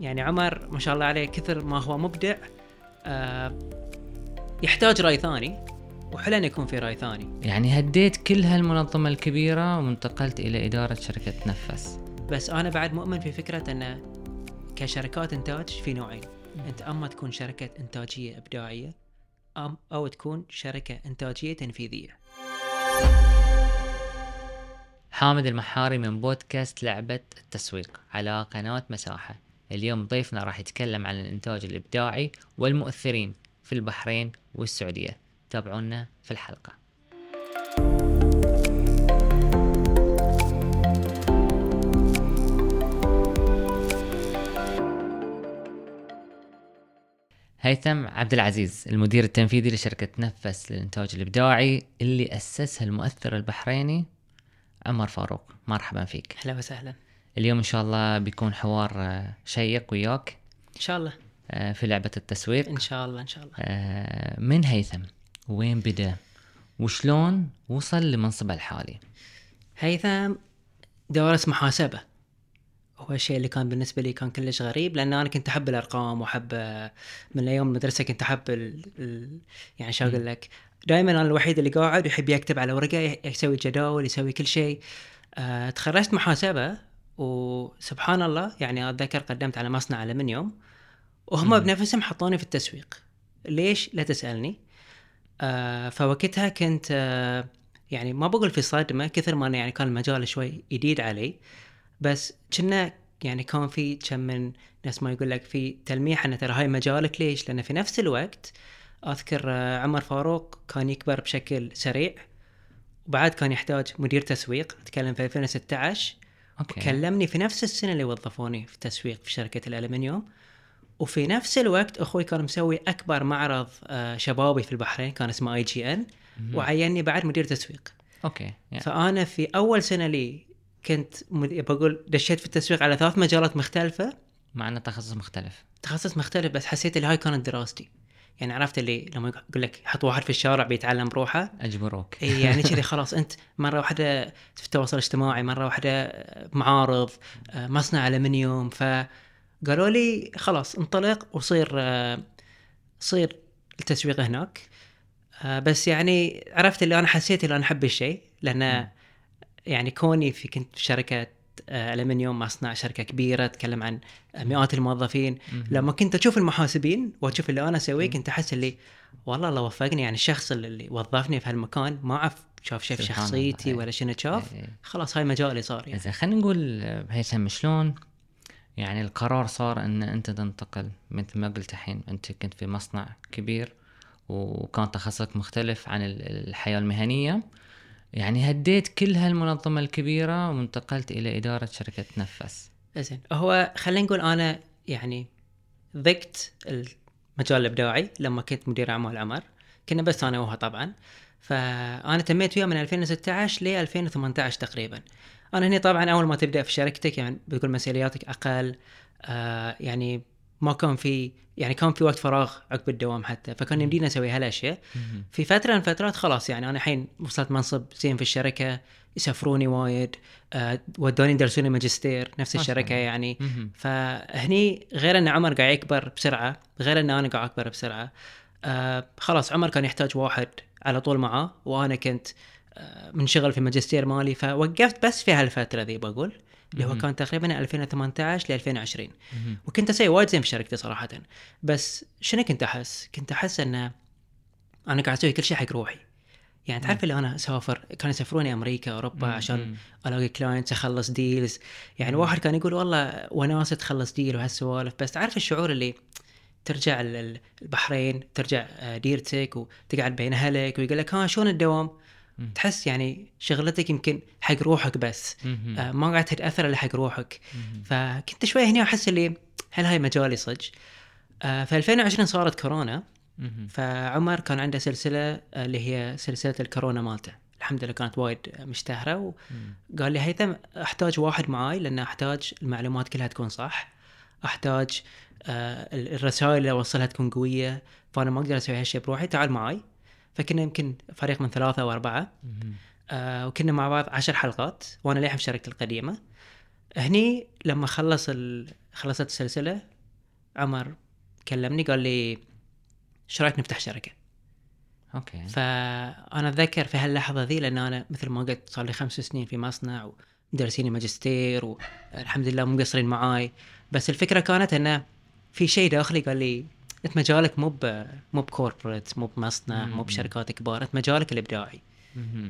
يعني عمر ما شاء الله عليه كثر ما هو مبدع آه يحتاج رأي ثاني وحلو انه يكون في رأي ثاني. يعني هديت كل هالمنظمة الكبيرة وانتقلت إلى إدارة شركة تنفس. بس أنا بعد مؤمن في فكرة انه كشركات إنتاج في نوعين. أنت أما تكون شركة إنتاجية إبداعية أم أو تكون شركة إنتاجية تنفيذية. حامد المحاري من بودكاست لعبة التسويق على قناة مساحة. اليوم ضيفنا راح يتكلم عن الإنتاج الإبداعي والمؤثرين في البحرين والسعودية. تابعونا في الحلقة. هيثم عبد العزيز المدير التنفيذي لشركة نفس للإنتاج الإبداعي اللي أسسها المؤثر البحريني عمر فاروق. مرحبا فيك. أهلا وسهلا. اليوم إن شاء الله بيكون حوار آه، شيق وياك. إن شاء الله. آه، في لعبة التسويق. إن شاء الله إن شاء الله. آه، من هيثم؟ وين بدأ؟ وشلون وصل لمنصبه الحالي؟ هيثم دارس محاسبة. هو الشيء اللي كان بالنسبة لي كان كلش غريب لأن أنا كنت أحب الأرقام وأحب من أيام المدرسة كنت أحب ال... ال... يعني شو أقول لك؟ دائما أنا الوحيد اللي قاعد يحب يكتب على ورقة يسوي جداول يسوي كل شيء. أه تخرجت محاسبة وسبحان الله يعني أتذكر قدمت على مصنع ألمنيوم وهم. بنفسهم حطوني في التسويق ليش لا تسألني آه فوقتها كنت آه يعني ما بقول في صدمة كثر ما أنا يعني كان المجال شوي جديد علي بس كنا يعني كان في كم من ناس ما يقول لك في تلميح أن ترى هاي مجالك ليش؟ لأن في نفس الوقت أذكر آه، عمر فاروق كان يكبر بشكل سريع وبعد كان يحتاج مدير تسويق نتكلم في 2016 okay. كلمني في نفس السنة اللي وظفوني في التسويق في شركة الألمنيوم. وفي نفس الوقت أخوي كان مسوي أكبر معرض آه، شبابي في البحرين كان اسمه IGN. وعيني بعد مدير تسويق. okay يعني. فأنا في أول سنة لي كنت مد- بقول دشيت في التسويق على ثلاث مجالات مختلفة. مع أنه تخصص مختلف. تخصص مختلف بس حسيت اللي هاي كانت دراستي. يعني عرفت اللي لما يقول لك حط واحد في الشارع بيتعلم بروحه؟ أجبروك إي يعني كذي خلاص. أنت مرة واحدة في التواصل الاجتماعي مرة واحدة معارض آه، مصنع الومنيوم فقالوا لي خلاص انطلق وصير آه، صير التسويق هناك. آه، بس يعني عرفت اللي أنا حسيت اللي أنا أحب الشيء لأن يعني كوني في كنت في شركة آه، الومنيوم مصنع شركة كبيرة تتكلم عن مئات الموظفين مهم. لما كنت أشوف المحاسبين وأشوف اللي أنا أسويه مم. كنت أحس اللي والله الله وفقني يعني الشخص اللي- وظفني في هالمكان ما أعرف شاف شاف شخصيتي الله. ولا شنو شاف إيه. خلاص هاي مجالي صار يعني إذا خلينا نقول آه، هيثم شلون يعني القرار صار إن أنت تنتقل مثل ما قلت الحين أنت كنت في مصنع كبير وكان تخصصك مختلف عن ال- الحياة المهنية يعني هديت كل هالمنظمة الكبيرة وانتقلت إلى إدارة شركة نفس. زين. هو خلينا نقول أنا يعني ضقت المجال الإبداعي لما كنت مدير أعمال عمر. كنا بس أنا وهو طبعا. فأنا تميت وياه من 2016 ل 2018 تقريبا. أنا هنا طبعا أول ما تبدأ في شركتك يعني بيكون مسؤولياتك أقل آه يعني ما كان في يعني كان في وقت فراغ عقب الدوام حتى فكان يمدينا نسوي هالأشياء. في فترة من فترات خلاص يعني أنا الحين وصلت منصب زين في الشركة يسافروني وايد آه ودوني يدرسوني ماجستير نفس الشركة. يعني. فهني غير إن عمر قاعد يكبر بسرعة غير إن أنا قاعد أكبر بسرعة آه خلاص عمر كان يحتاج واحد على طول معاه وأنا كنت آه منشغل في الماجستير مالي فوقفت بس في هالفترة ذي بقول. اللي هو. كان تقريبا 2018 ل 2020 مهم. وكنت أسوي وايد زين في شركتي صراحة بس شنو كنت أحس؟ كنت أحس إن أنا قاعد أسوي كل شيء حق روحي يعني تعرف اللي أنا أسافر كانوا يسافروني أمريكا أوروبا. عشان. ألاقي clients أخلص deals يعني. واحد كان يقول والله وناسه تخلص deal وهالسوالف بس تعرف الشعور اللي ترجع ال- ال- البحرين ترجع آه، ديرتك وتقعد بين أهلك ويقول لك ها شلون الدوام؟ مم. تحس يعني شغلتك يمكن حق روحك بس. آه، ما قاعد تتأثر إلا حق روحك مهم. فكنت شوي هنا أحس اللي هل هاي مجالي صدق؟ آه، في 2020 صارت كورونا. فعمر كان عنده سلسلة آه، اللي هي سلسلة الكورونا مالته الحمد لله كانت وايد مشتهرة مم. وقال لي هيثم أحتاج واحد معاي لأن أحتاج المعلومات كلها تكون صح أحتاج آه، ال- الرسائل اللي أوصلها تكون قوية فأنا ما أقدر أسوي هالشيء بروحي تعال معاي فكنا يمكن فريق من ثلاثة أو أربعة. آه، وكنا مع بعض عشر حلقات وأنا للحين في شركتي القديمة هني لما خلص ال... خلصت السلسلة عمر كلمني قال لي إيش رأيك نفتح شركة؟ okay فأنا أتذكر في هاللحظة ذي لأن أنا مثل ما قلت صار لي خمس سنين في مصنع ودرسيني ماجستير والحمد لله مقصرين معاي بس الفكرة كانت انه في شيء داخلي قال لي أنت مجالك مو مو ب corporate مو بمصنع مو. بشركات كبار أنت مجالك الإبداعي.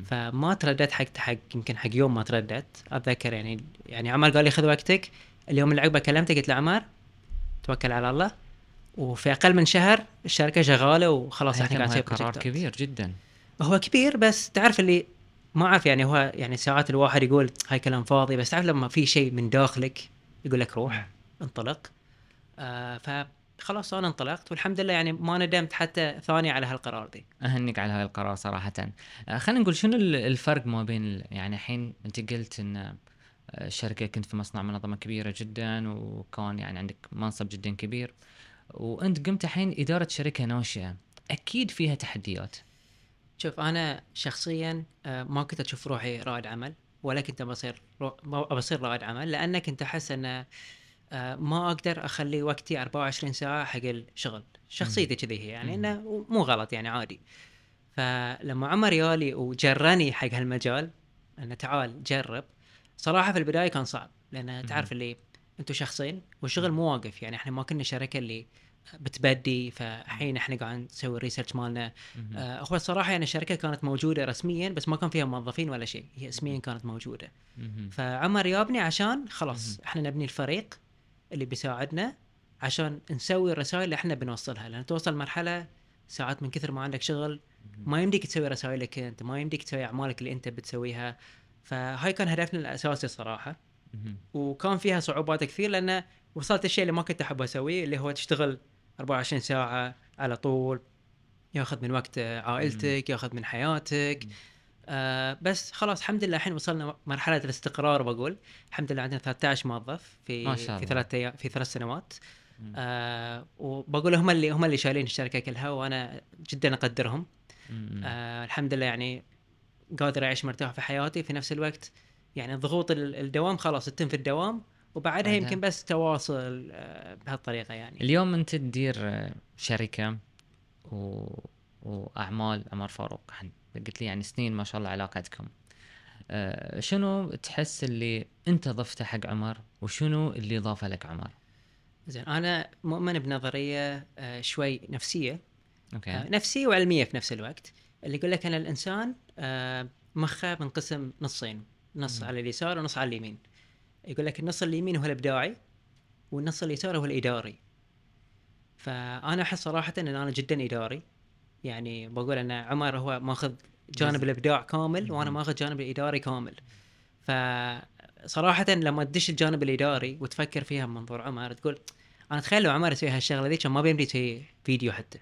فما ترددت حق حق يمكن حق يوم ما ترددت. أتذكر يعني يعني عمر قال لي خذ وقتك. اليوم اللي عقبه كلمته قلت له عمر توكل على الله. وفي أقل من شهر الشركة شغالة وخلاص إحنا كان قاعد هاي نسوي قرار. كبير جدا. هو كبير بس تعرف اللي ما أعرف يعني هو يعني ساعات الواحد يقول هاي كلام فاضي بس تعرف لما في شيء من داخلك يقول لك روح انطلق. آه فخلاص أنا انطلقت والحمد لله يعني ما ندمت حتى ثاني على هالقرار دي. أهنيك على هاي القرار صراحة. آه، خلينا نقول شنو ال- الفرق ما بين يعني الحين أنت قلت إن آه، الشركة كنت في مصنع منظمة كبيرة جدا وكان يعني عندك منصب جدا كبير وأنت قمت الحين إدارة شركة ناشئة. أكيد فيها تحديات. شوف أنا شخصيا آه، ما كنت أشوف روحي رائد عمل ولا كنت بصير رو... بصير رائد عمل لأن كنت أحس إن آه، ما أقدر أخلي وقتي 24 ساعة حق الشغل. شخصيتي كذي هي يعني. إنه مو غلط يعني عادي. فلما عمر يالي وجرني حق هالمجال إنه تعال جرب صراحة في البداية كان صعب لأن تعرف اللي أنتم شخصين والشغل مو واقف يعني إحنا ما كنا شركة اللي بتبدي فالحين إحنا قاعد نسوي الريسيرش مالنا. آه، هو الصراحه يعني الشركة كانت موجودة رسميا بس ما كان فيها موظفين ولا شيء هي اسميا كانت موجودة. فعمر يابني عشان خلاص إحنا نبني الفريق اللي بيساعدنا عشان نسوي الرسائل اللي إحنا بنوصلها. لأن توصل مرحلة ساعات من كثر ما عندك شغل ما يمديك تسوي رسائلك أنت ما يمديك تسوي أعمالك اللي أنت بتسويها. فهاي كان هدفنا الأساسي الصراحة. مهم. وكان فيها صعوبات كثير لأن وصلت الشيء اللي ما كنت أحب أسويه اللي هو تشتغل 24 ساعة على طول ياخذ من وقت عائلتك ياخذ من حياتك. آه بس خلاص الحمد لله الحين وصلنا مرحلة الاستقرار بقول الحمد لله عندنا 13 موظف في ما شاء في الله. ثلاث أيام- في ثلاث سنوات مم. آه وبقول هم اللي هم اللي شايلين الشركة كلها وأنا جدا أقدرهم مم. آه الحمد لله يعني قادر أعيش مرتاح في حياتي في نفس الوقت يعني ضغوط ال- الدوام خلاص تتم في الدوام وبعدها بعدها. يمكن بس تواصل آه بهالطريقة يعني اليوم أنت تدير آه، شركة و... وأعمال عمر فاروق. قلت لي يعني سنين ما شاء الله علاقتكم. آه، شنو تحس اللي أنت ضفته حق عمر؟ وشنو اللي ضافه لك عمر؟ زين أنا مؤمن بنظرية آه شوي نفسية. أوكي. آه نفسية وعلمية في نفس الوقت. اللي يقول لك ان الإنسان مخه منقسم نصين نص. على اليسار ونص على اليمين. يقول لك النص اليمين هو الإبداعي والنص اليسار هو الإداري. فأنا أحس صراحة إن أنا جدا إداري. يعني بقول إن عمر هو ماخذ جانب. الإبداع كامل وأنا. ماخذ جانب الإداري كامل فصراحه لما تدش الجانب الإداري وتفكر فيها من منظور عمر تقول أنا أتخيل لو عمر يسوي هالشغلة ذي كان ما بيمدي يسوي فيديو حتى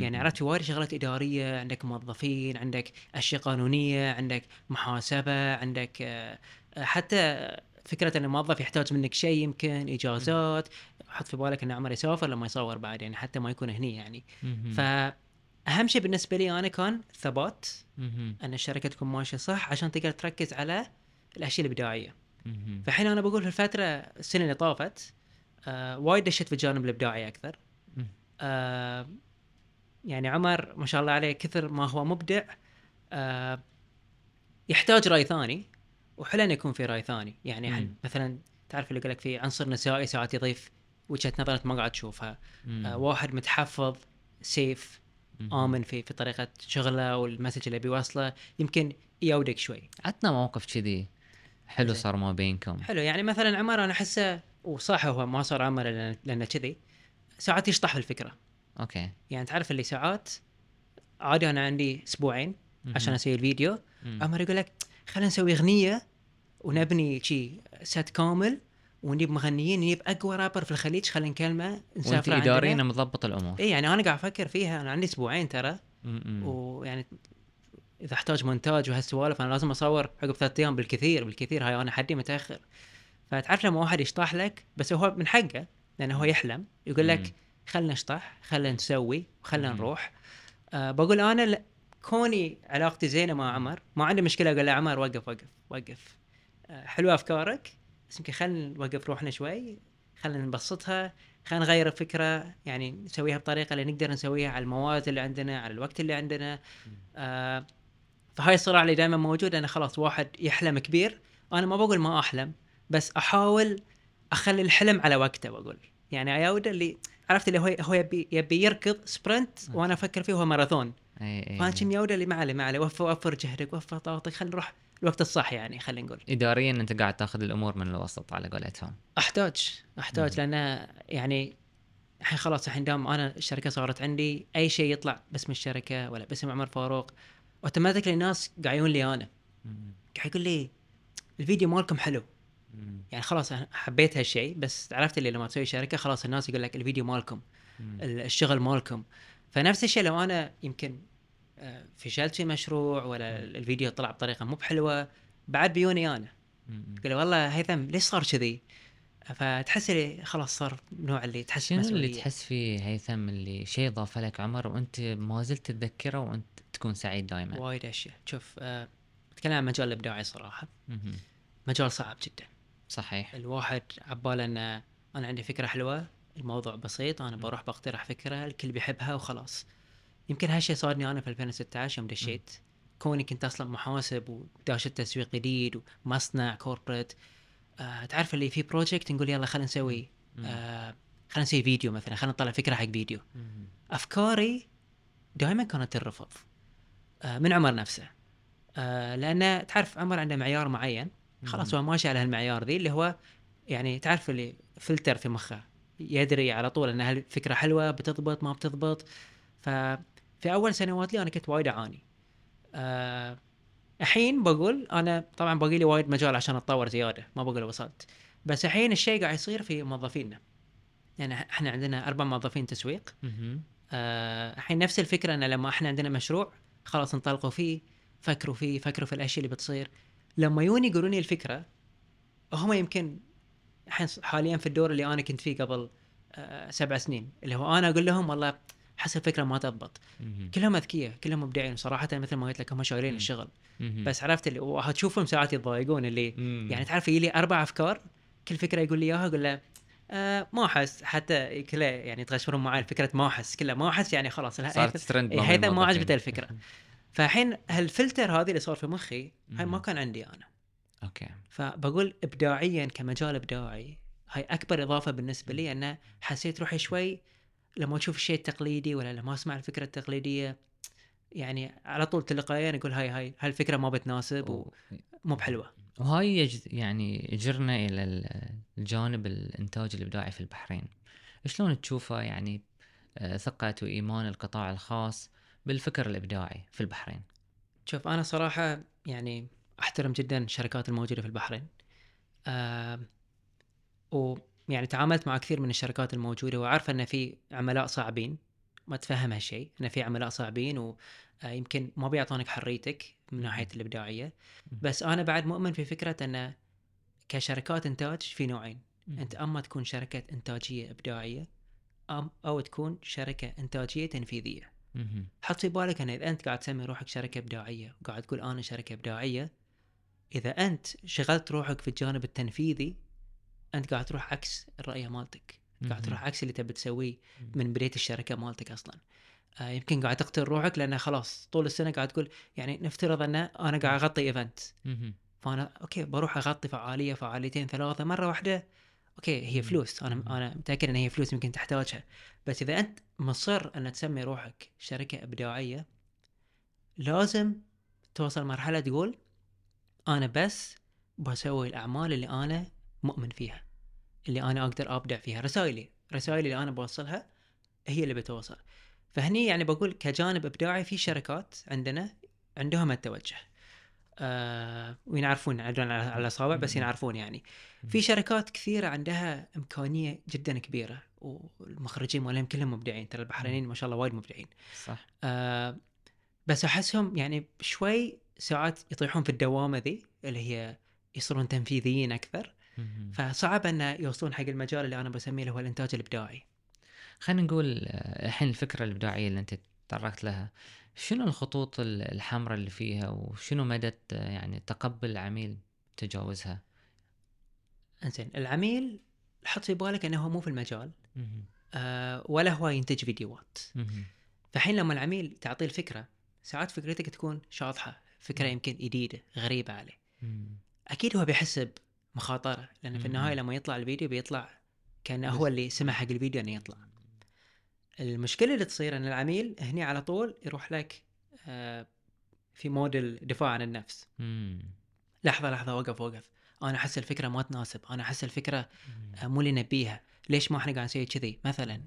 يعني. عرفت في وايد شغلات إدارية عندك موظفين عندك أشياء قانونية عندك محاسبة عندك آه، حتى فكرة إن الموظف يحتاج منك شيء يمكن إجازات حط في بالك إن عمر يسافر لما يصور بعد يعني حتى ما يكون هني يعني مهم. فاهم شيء بالنسبة لي أنا كان ثبات. أن الشركة تكون ماشية صح عشان تقدر تركز على الأشياء الإبداعية. فالحين أنا بقول في الفترة السنة اللي طافت آه وايد دشيت في الجانب الإبداعي أكثر. آه يعني عمر ما شاء الله عليه كثر ما هو مبدع آه يحتاج رأي ثاني وحلو انه يكون في رأي ثاني يعني مم. مثلا تعرف اللي يقول لك في عنصر نسائي ساعات يضيف وجهة نظر انت ما قاعد تشوفها. آه واحد متحفظ safe. آمن في في طريقة شغله وال message اللي بيوصله. يمكن يودك شوي. عطنا موقف كذي. حلو. صار ما بينكم. حلو. يعني مثلا عمر أنا أحسه وصح هو ما صار عمر لأنه كذي. ساعات يشطح الفكرة. okay. يعني تعرف اللي ساعات؟ عادي أنا عندي أسبوعين. عشان أسوي الفيديو. عمر يقول لك خلينا نسوي أغنية ونبني شي ست كامل. ونجيب مغنيين نجيب أقوى رابر في الخليج خلينا نكلمه وأنت نسافر اداريا عندنا مضبط الأمور. اي يعني أنا قاعد أفكر فيها أنا عندي أسبوعين ترى. ويعني إذا أحتاج مونتاج وهالسوالف أنا لازم أصور عقب ثلاث أيام بالكثير بالكثير هاي أنا حدي متأخر. فتعرف لما واحد يشطح لك بس هو من حقه لأنه هو يحلم. يقول. لك خلنا نشطح خلنا نسوي خلنا. نروح. أه بقول أنا ل- كوني علاقتي زينة مع عمر ما عندي مشكلة أقول له عمر وقف وقف وقف. أه حلوة أفكارك؟ بس يمكن خلينا نوقف روحنا شوي. خلينا نبسطها. خلينا نغير الفكرة يعني نسويها بطريقة اللي نقدر نسويها على المواد اللي عندنا على الوقت اللي عندنا. آه فهاي الصراع اللي دائما موجود أنا خلاص واحد يحلم كبير. أنا ما بقول ما أحلم بس أحاول أخلي الحلم على وقته بقول. يعني اياودا اللي عرفت اللي هو هو يبي يبي يركض sprint وأنا أفكر فيه هو ماراثون اي اي فأنا كم يودا اللي ما عليه ما عليه. وفر وفر جهدك وفر طاقتك خلينا نروح الوقت الصح يعني خلينا نقول. اداريا أنت قاعد تاخذ الأمور من الوسط على قولتهم. أحتاج أحتاج لأن يعني الحين خلاص الحين دام أنا الشركة صارت عندي أي شيء يطلع باسم الشركة ولا باسم عمر فاروق automatically الناس قاعد لي أنا. قاعد يقول لي الفيديو مالكم حلو. يعني خلاص أنا حبيت هالشيء بس عرفت اللي لما تسوي شركة خلاص الناس يقول لك الفيديو مالكم ال- الشغل مالكم. فنفس الشيء لو أنا يمكن فشلت في مشروع ولا الفيديو طلع بطريقة مو بحلوة بعد بيوني أنا. قال والله هيثم ليش صار كذي؟ فتحس اللي خلاص صار نوع اللي تحس شنو اللي. تحس فيه هيثم اللي شيء ضاف لك عمر وأنت ما زلت تتذكره وأنت تكون سعيد دائما وايد أشياء. شوف آه، أتكلم عن مجال الإبداعي صراحة. مجال صعب جدا. صحيح. الواحد عباله أن أنا عندي فكرة حلوة الموضوع بسيط أنا بروح بقترح فكرة الكل بيحبها وخلاص. يمكن هالشيء صادني أنا في 2016 يوم دشيت. كوني كنت أصلا محاسب وداش التسويق جديد ومصنع corporate آه تعرف اللي في project نقول يلا خلينا نسوي آه خلينا نسوي فيديو مثلا خلينا نطلع فكرة حق فيديو أفكاري دائما كانت ترفض آه من عمر نفسه. آه لأن تعرف عمر عنده معيار معين. خلاص هو ماشي على هالمعيار ذي اللي هو يعني تعرف اللي فلتر في مخه يدري على طول إن هالفكرة حلوة بتضبط ما بتضبط. ففي أول سنوات لي أنا كنت وايد أعاني. آه الحين بقول أنا طبعا باقي لي وايد مجال عشان أتطور زيادة ما بقول وصلت. بس الحين الشيء قاعد يصير في موظفينا. يعني إحنا عندنا أربع موظفين تسويق. آه، الحين نفس الفكرة إن لما إحنا عندنا مشروع خلاص انطلقوا فيه فكروا فيه فكروا في الأشياء اللي بتصير. لما يوني يقولون لي الفكرة هم يمكن حاليا في الدور اللي أنا كنت فيه قبل آه، سبع سنين. اللي هو أنا أقول لهم والله حس الفكرة ما تضبط. كلهم أذكياء كلهم مبدعين صراحة مثل ما قلت لك هم شايلين الشغل بس عرفت اللي وهتشوفهم ساعات يتضايقون اللي يعني تعرف يجي لي أربع أفكار كل فكرة يقول لي إياها أقول له آه ما أحس. حتى كله يعني يتغشمرون معي فكره ما أحس كلها ما أحس يعني خلاص صارت ترند إيه، هيثم ما. عجبته الفكرة. فالحين هالفلتر هذه اللي صار في مخي هاي ما كان عندي أنا. okay. فبقول ابداعيا كمجال إبداعي هاي أكبر إضافة بالنسبة لي أنه حسيت روحي شوي لما أشوف الشيء التقليدي ولا لما أسمع الفكرة التقليدية يعني على طول تلقائيا أقول هاي هاي هاي الفكرة ما بتناسب ومو بحلوة. وهاي. يعني يجرنا إلى ال- الجانب الإنتاج الإبداعي في البحرين. شلون تشوفه يعني آه، ثقة وإيمان القطاع الخاص بالفكر الإبداعي في البحرين؟ شوف أنا صراحة يعني أحترم جدا الشركات الموجودة في البحرين. آه ويعني تعاملت مع كثير من الشركات الموجودة وعارفه إن في عملاء صعبين. ما تفهم هالشيء إن في عملاء صعبين ويمكن ما بيعطونك حريتك من ناحية الإبداعية. بس أنا بعد مؤمن في فكرة إن كشركات إنتاج في نوعين. أنت أما تكون شركة إنتاجية إبداعية أم أو تكون شركة إنتاجية تنفيذية. حط في بالك إن إذا أنت قاعد تسمي روحك شركة إبداعية وقاعد تقول أنا شركة إبداعية إذا أنت شغلت روحك في الجانب التنفيذي أنت قاعد تروح عكس الرؤيه مالتك. قاعد. تروح عكس اللي تبي تسويه من بدايه الشركة مالتك أصلا. آه يمكن قاعد تقتل روحك لأن خلاص طول السنة قاعد تقول يعني نفترض ان أنا قاعد أغطي event. فأنا okay بروح أغطي فعالية فعاليتين ثلاثة مرة واحدة okay هي فلوس. أنا أنا متأكد إن هي فلوس يمكن تحتاجها بس إذا أنت مصر ان تسمي روحك شركة إبداعية لازم توصل مرحلة تقول أنا بس بسوي الأعمال اللي أنا مؤمن فيها اللي أنا أقدر أبدع فيها. رسائلي رسائلي اللي أنا بوصلها هي اللي بتوصل. فهني يعني بقول كجانب إبداعي في شركات عندنا عندهم التوجه. آه وينعرفون يعدون على الأصابع بس ينعرفون يعني. في شركات كثيرة عندها إمكانية جدا كبيرة والمخرجين مالهم كلهم مبدعين. ترى البحرينيين ما شاء الله وايد مبدعين. صح. آه بس أحسهم يعني شوي ساعات يطيحون في الدوامة ذي اللي هي يصيرون تنفيذيين أكثر. فصعب أن يوصلون حق المجال اللي أنا بسميه اللي هو الإنتاج الإبداعي خلينا نقول آه، الحين الفكرة الإبداعية اللي أنت تطرقت لها شنو الخطوط ال- الحمراء اللي فيها وشنو مدى آه، يعني تقبل العميل تجاوزها إنزين العميل حط في بالك إنه هو مو في المجال. آه ولا هو ينتج فيديوهات. فالحين لما العميل تعطيه الفكرة ساعات فكرتك تكون شاطحة فكرة يمكن جديده غريبة عليه. أكيد هو بيحس بمخاطره لأن في. النهاية لما يطلع الفيديو بيطلع كأنه بس- هو اللي سمح حق الفيديو إنه يطلع. المشكلة اللي تصير إن العميل هني على طول يروح لك آه في مود الدفاع عن النفس. مم. لحظة لحظة وقف وقف. أنا أحس الفكرة ما تناسب. أنا أحس الفكرة. آه، مو اللي نبيها. ليش ما إحنا قاعد نسوي كذي؟ مثلا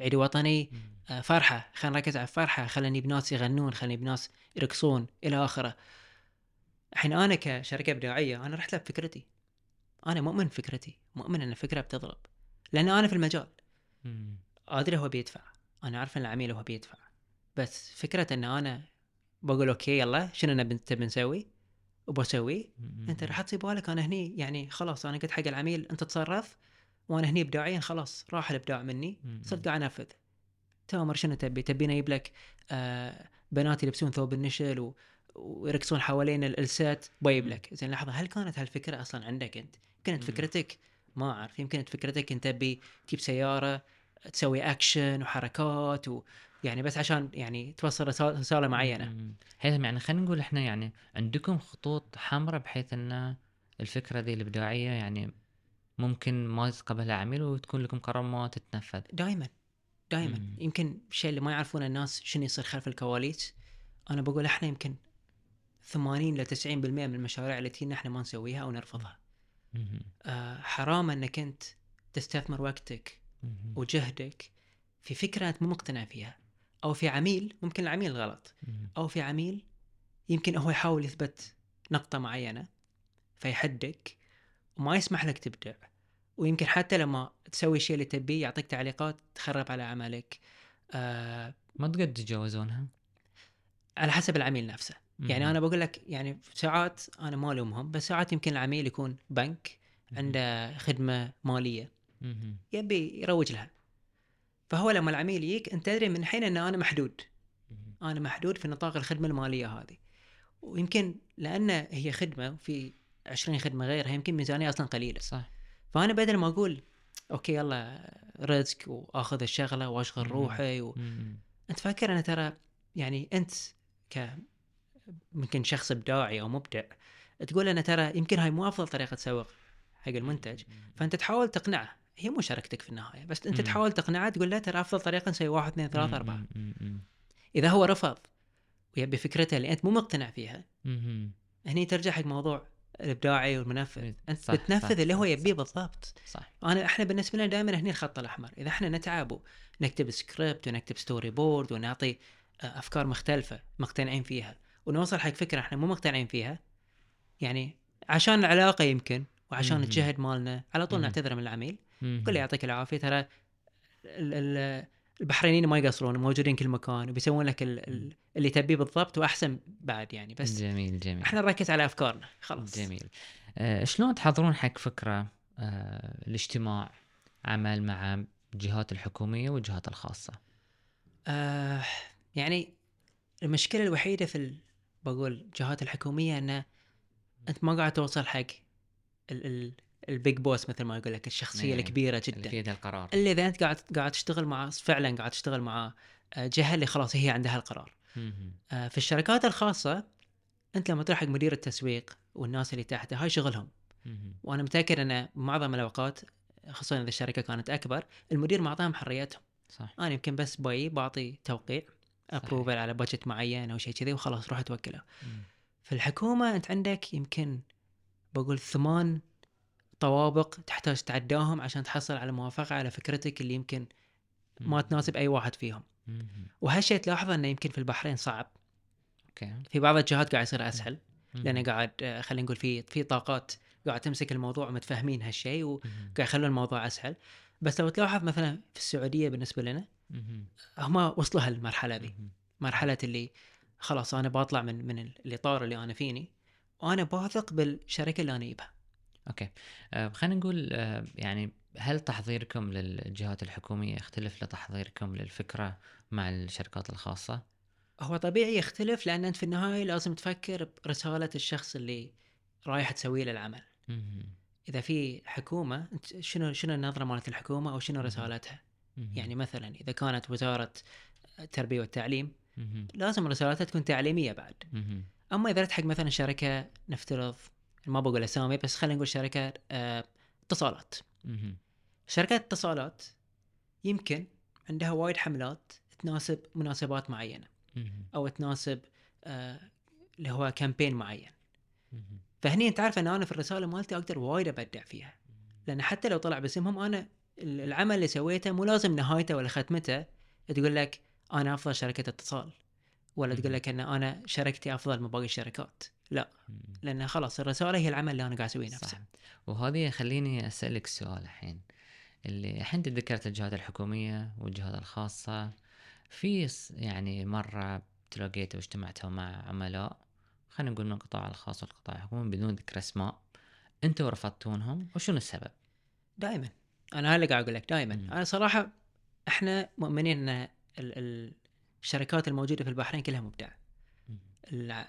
عيد وطني. آه، فرحة. خلينا نركز على الفرحة. خلينا نجيب ناس يغنون خلينا نجيب ناس يرقصون إلى آخره. الحين أنا كشركة إبداعية أنا رحت له بفكرتي. أنا مؤمن بفكرتي مؤمن إن الفكرة بتضرب لأن أنا في المجال. أدري هو بيدفع أنا عارف إن العميل هو بيدفع بس فكرة إن أنا بقول أوكي يلا شنو نبي تبي نسوي وبسويه. أنت راح تحط بالك أنا هني يعني خلاص أنا قلت حق العميل أنت تصرف وأنا هني ابداعيا خلاص راح الإبداع مني. صرت قاعد أنفذ تامر شنو تبي؟ تبيني أجيب لك آه بنات يلبسون ثوب النشل و... ويرقصون حوالين ال- السات بجيب لك زين لحظة هل كانت هالفكرة أصلا عندك أنت؟ كانت. فكرتك ما أعرف يمكن فكرتك أنت تبي تجيب سيارة تسوي اكشن وحركات ويعني بس عشان يعني توصل رسالة معينة. هيثم يعني خلينا نقول إحنا يعني عندكم خطوط حمراء بحيث إن الفكرة ذي الإبداعية يعني ممكن ما يتقبلها عميل وتكون لكم قرار ما تتنفذ دائما دائما. يمكن الشيء اللي ما يعرفونه الناس شنو يصير خلف الكواليس أنا بقول إحنا يمكن 80 ل 90% من المشاريع اللي تجينا إحنا ما نسويها أو نرفضها. آه حرام انك انت تستثمر وقتك. وجهدك في فكره انت مو مقتنع فيها أو في عميل ممكن العميل غلط. أو في عميل يمكن هو يحاول يثبت نقطة معينة فيحدك وما يسمح لك تبدع ويمكن حتى لما تسوي الشيء اللي تبيه يعطيك تعليقات تخرب على عملك آه ما تقدر تتجاوزونها على حسب العميل نفسه. يعني. أنا بقول لك يعني ساعات أنا ما ألومهم بس ساعات يمكن العميل يكون بنك عنده خدمة مالية. يبي يروج لها. فهو لما العميل يجيك أنت تدري من الحين ان أنا محدود. أنا محدود في نطاق الخدمة المالية هذه. ويمكن لأن هي خدمة وفي 20 خدمة غيرها يمكن ميزانية أصلا قليلة. صح. فأنا بدل ما أقول أوكي يلا رزق وآخذ الشغلة وأشغل. روحي و... أنت فاكر أنا ترى يعني أنت ك يمكن شخص ابداعي أو مبدع تقول أنا ترى يمكن هاي مو أفضل طريقة تسوق حق المنتج فأنت تحاول تقنعه هي مو شركتك في النهاية بس أنت. تحاول تقنعه تقول له ترى أفضل طريقة نسوي واحد اثنين ثلاثة أربعة. إذا هو رفض ويبي فكرته اللي أنت مو مقتنع فيها. هني ترجع حق موضوع الإبداعي والمنفذ أنت صح، بتنفذ صح، اللي هو يبيه. بالضبط صح أنا إحنا بالنسبة لنا دائما هني الخط الأحمر إذا إحنا نتعب ونكتب سكريبت ونكتب storyboard ونعطي أفكار مختلفة مقتنعين فيها. ونوصل حق فكرة إحنا مو مقتنعين فيها. يعني عشان العلاقة يمكن وعشان. الجهد مالنا على طول. نعتذر من العميل. قل له يعطيك العافية. ترى ال- ال- البحرينيين ما يقصرون موجودين كل مكان وبيسوون لك ال- ال- اللي تبيه بالضبط وأحسن بعد يعني. بس جميل جميل. إحنا نركز على أفكارنا. خلاص. جميل. آه شلون تحضرون حق فكرة آه الاجتماع عمل مع الجهات الحكومية والجهات الخاصة؟ آه يعني المشكلة الوحيدة في ال... بقول الجهات الحكومية انه أنت ما قاعد توصل حق ال... ال... البيج بوس مثل ما يقول لك الشخصية إيه، الكبيرة اللي جدا في يد القرار. الا إذا أنت قاعد قاعد تشتغل مع فعلا قاعد تشتغل مع آه، جهة اللي خلاص هي عندها القرار. آه، في الشركات الخاصة أنت لما تروح حق مدير التسويق والناس اللي تحته هاي شغلهم. وأنا متأكد إن معظم الأوقات خصوصا إذا الشركة كانت أكبر المدير معطاهم حريتهم. صح. أنا يمكن بس باي بعطي توقيع approval على budget معين أو شيء كذي وخلاص روح توكله. في الحكومة أنت عندك يمكن بقول ثمان طوابق تحتاج تعداهم عشان تحصل على موافقة على فكرتك اللي يمكن ما. تناسب أي واحد فيهم. وهالشيء تلاحظه إنه يمكن في البحرين صعب okay في بعض الجهات قاعد يصير أسهل مهم. لأن قاعد خلينا نقول في في طاقات قاعد تمسك الموضوع ومتفاهمين هالشيء وقاعد. يخلون الموضوع أسهل بس لو تلاحظ مثلا في السعودية بالنسبة لنا. هم وصلوا هالمرحلة ذي. مرحلة اللي خلاص أنا بطلع من من الاطار اللي أنا فيني وأنا باثق بالشركة اللي أنا أجيبها أوكي آه خلينا نقول آه يعني هل تحضيركم للجهات الحكومية يختلف لتحضيركم للفكرة مع الشركات الخاصة؟ هو طبيعي يختلف لأن أنت في النهاية لازم تفكر برسالة الشخص اللي رايح تسوي له العمل. إذا في حكومة شنو شنو النظرة مالت الحكومة أو شنو رسالتها. يعني مثلا إذا كانت وزارة التربية والتعليم. لازم رسالتها تكون تعليمية بعد. أما إذا رحت حق مثلا شركة نفترض ما بقول أسامي بس خلينا نقول شركة آه، اتصالات. شركات اتصالات يمكن عندها وايد حملات تناسب مناسبات معينة. أو تناسب آه، اللي هو كامبين معين. فهني أنت عارف إن أنا في الرسالة مالتي أقدر وايد أبدع فيها لأن حتى لو طلع باسمهم أنا العمل اللي سويته مو لازم نهايته ولا ختمته تقول لك أنا أفضل شركة اتصال ولا تقول لك إن أنا شركتي أفضل من باقي الشركات لا. لأن خلاص الرسالة هي العمل اللي أنا قاعد أسويه صح. نفسه وهذه خليني أسألك سؤال الحين اللي الحين ذكرت الجهات الحكومية والجهات الخاصة في يعني مرة تلاقيت واجتمعتوا مع عملاء خلينا نقول من القطاع الخاص والقطاع الحكومي بدون ذكر أسماء أنتوا رفضتونهم؟ وشنو السبب؟ دائما. أنا هلا قاعد أقول لك دائما. أنا صراحة إحنا مؤمنين إن ال- ال- الشركات الموجودة في البحرين كلها مبدعة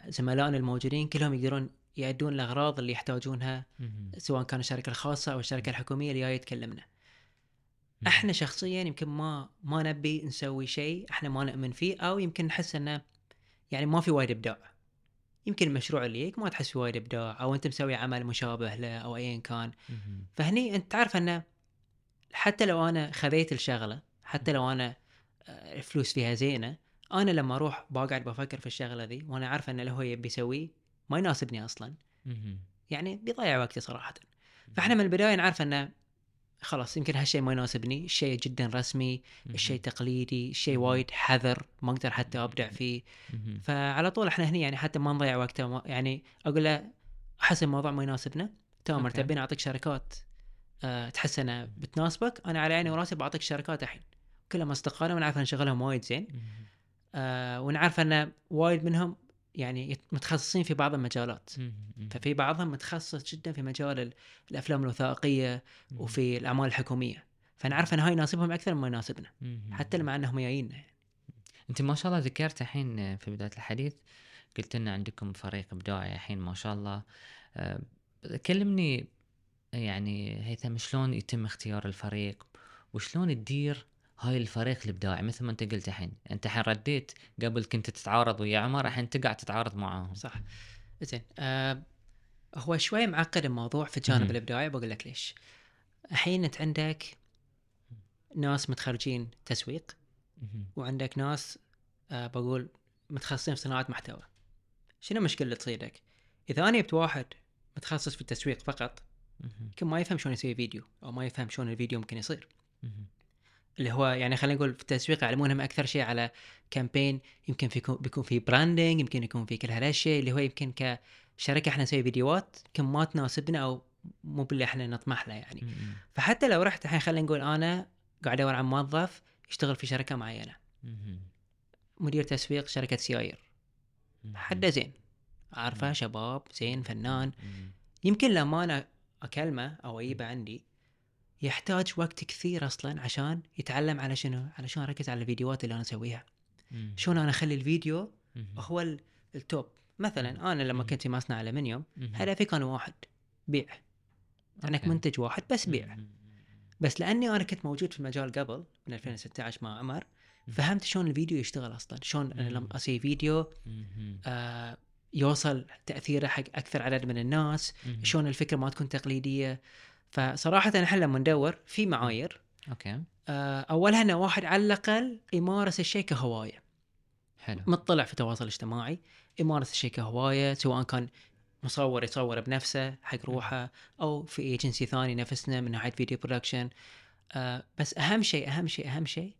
زملائنا الموجودين كلهم يقدرون يأدون الأغراض اللي يحتاجونها. سواء كان الشركة الخاصة أو الشركة الحكومية اللي جاي تكلمنا. إحنا شخصيا يمكن ما ما نبي نسوي شيء إحنا ما نؤمن فيه أو يمكن نحس إنه يعني ما في وايد إبداع يمكن المشروع اللي يجيك ما تحس في وايد إبداع أو أنت مسوي عمل مشابه له أو ايا كان. فهني أنت تعرف إنه حتى لو أنا خذيت الشغلة حتى لو أنا آه، الفلوس فيها زينة أنا لما أروح بقعد بفكر في الشغلة ذي وأنا عارف إن اللي هو يبي يسويه ما يناسبني أصلا. يعني بيضيع وقتي صراحة فإحنا من البداية نعرف إنه خلاص يمكن هالشيء ما يناسبني الشيء جدا رسمي الشيء تقليدي الشيء. وايد حذر ما أقدر حتى أبدع فيه. فعلى طول إحنا هني يعني حتى ما نضيع وقته يعني أقول له أحس الموضوع ما يناسبنا تمام أوكي. تبين أعطيك شركات تحس انها بتناسبك. أنا على عيني وراسي بعطيك شركات الحين. كلهم أصدقائنا ونعرف إن شغلهم وايد زين. أه ونعرف إن وايد منهم يعني متخصصين في بعض المجالات. ففي بعضهم متخصص جدا في مجال ال- الأفلام الوثائقية وفي الأعمال الحكومية. فنعرف إن هاي يناسبهم أكثر مما يناسبنا. حتى مع أنهم جايين. أنت ما شاء الله ذكرت الحين في بداية الحديث قلت لنا عندكم فريق إبداعي الحين ما شاء الله. كلمني يعني هيثم شلون يتم اختيار الفريق وشلون تدير هاي الفريق الإبداعي مثل ما انت قلت الحين انت الحين رديت قبل كنت تتعارض ويا عمر الحين تقعد تتعارض معاهم صح زين آه هو شوي معقد الموضوع في الجانب. الإبداعي بقول لك ليش الحين أنت عندك ناس متخرجين تسويق. وعندك ناس آه بقول متخصصين في صناعة محتوى شنو المشكلة اللي تصيدك إذا أنا جبت واحد متخصص في التسويق فقط. يمكن ما يفهم شلون يسوي فيديو أو ما يفهم شلون الفيديو ممكن يصير. اللي هو يعني خلينا نقول في التسويق يعلمونهم أكثر شيء على campaign يمكن في بيكون في branding يمكن يكون في كل هالأشياء اللي هو يمكن كشركة إحنا نسوي فيديوهات يمكن ما تناسبنا أو مو باللي إحنا نطمح له يعني. فحتى لو رحت الحين خلينا نقول أنا قاعد أدور عن موظف يشتغل في شركة معينة. مدير تسويق شركة سيايير مهم. حده زين عارفه. شباب زين فنان. يمكن لما أنا أكلمه أو اجيبه عندي يحتاج وقت كثير أصلا عشان يتعلم على شنو على شلون أركز على الفيديوهات اللي أنا أسويها. شلون أنا أخلي الفيديو. هو ال- ال top مثلا أنا لما. كنت في مصنع الومنيوم مهم. هدفي كان واحد بيع okay. منتج واحد بس بيع. بس لأني أنا كنت موجود في المجال قبل من 2016 مع عمر. فهمت شلون الفيديو يشتغل أصلا شلون أنا. لما أسوي فيديو. آه يوصل تأثيره حق أكثر عدد من الناس. شلون الفكرة ما تكون تقليدية. فصراحة إحنا لما ندور في معايير. okay. آه أولها ان واحد على الأقل يمارس الشيء كهواية. حلو. مطلع في التواصل الاجتماعي يمارس الشيء كهواية سواء كان مصور يصور بنفسه حق روحه أو في ايجنسي ثاني نفسنا من ناحية video production آه بس أهم شيء أهم شيء أهم شيء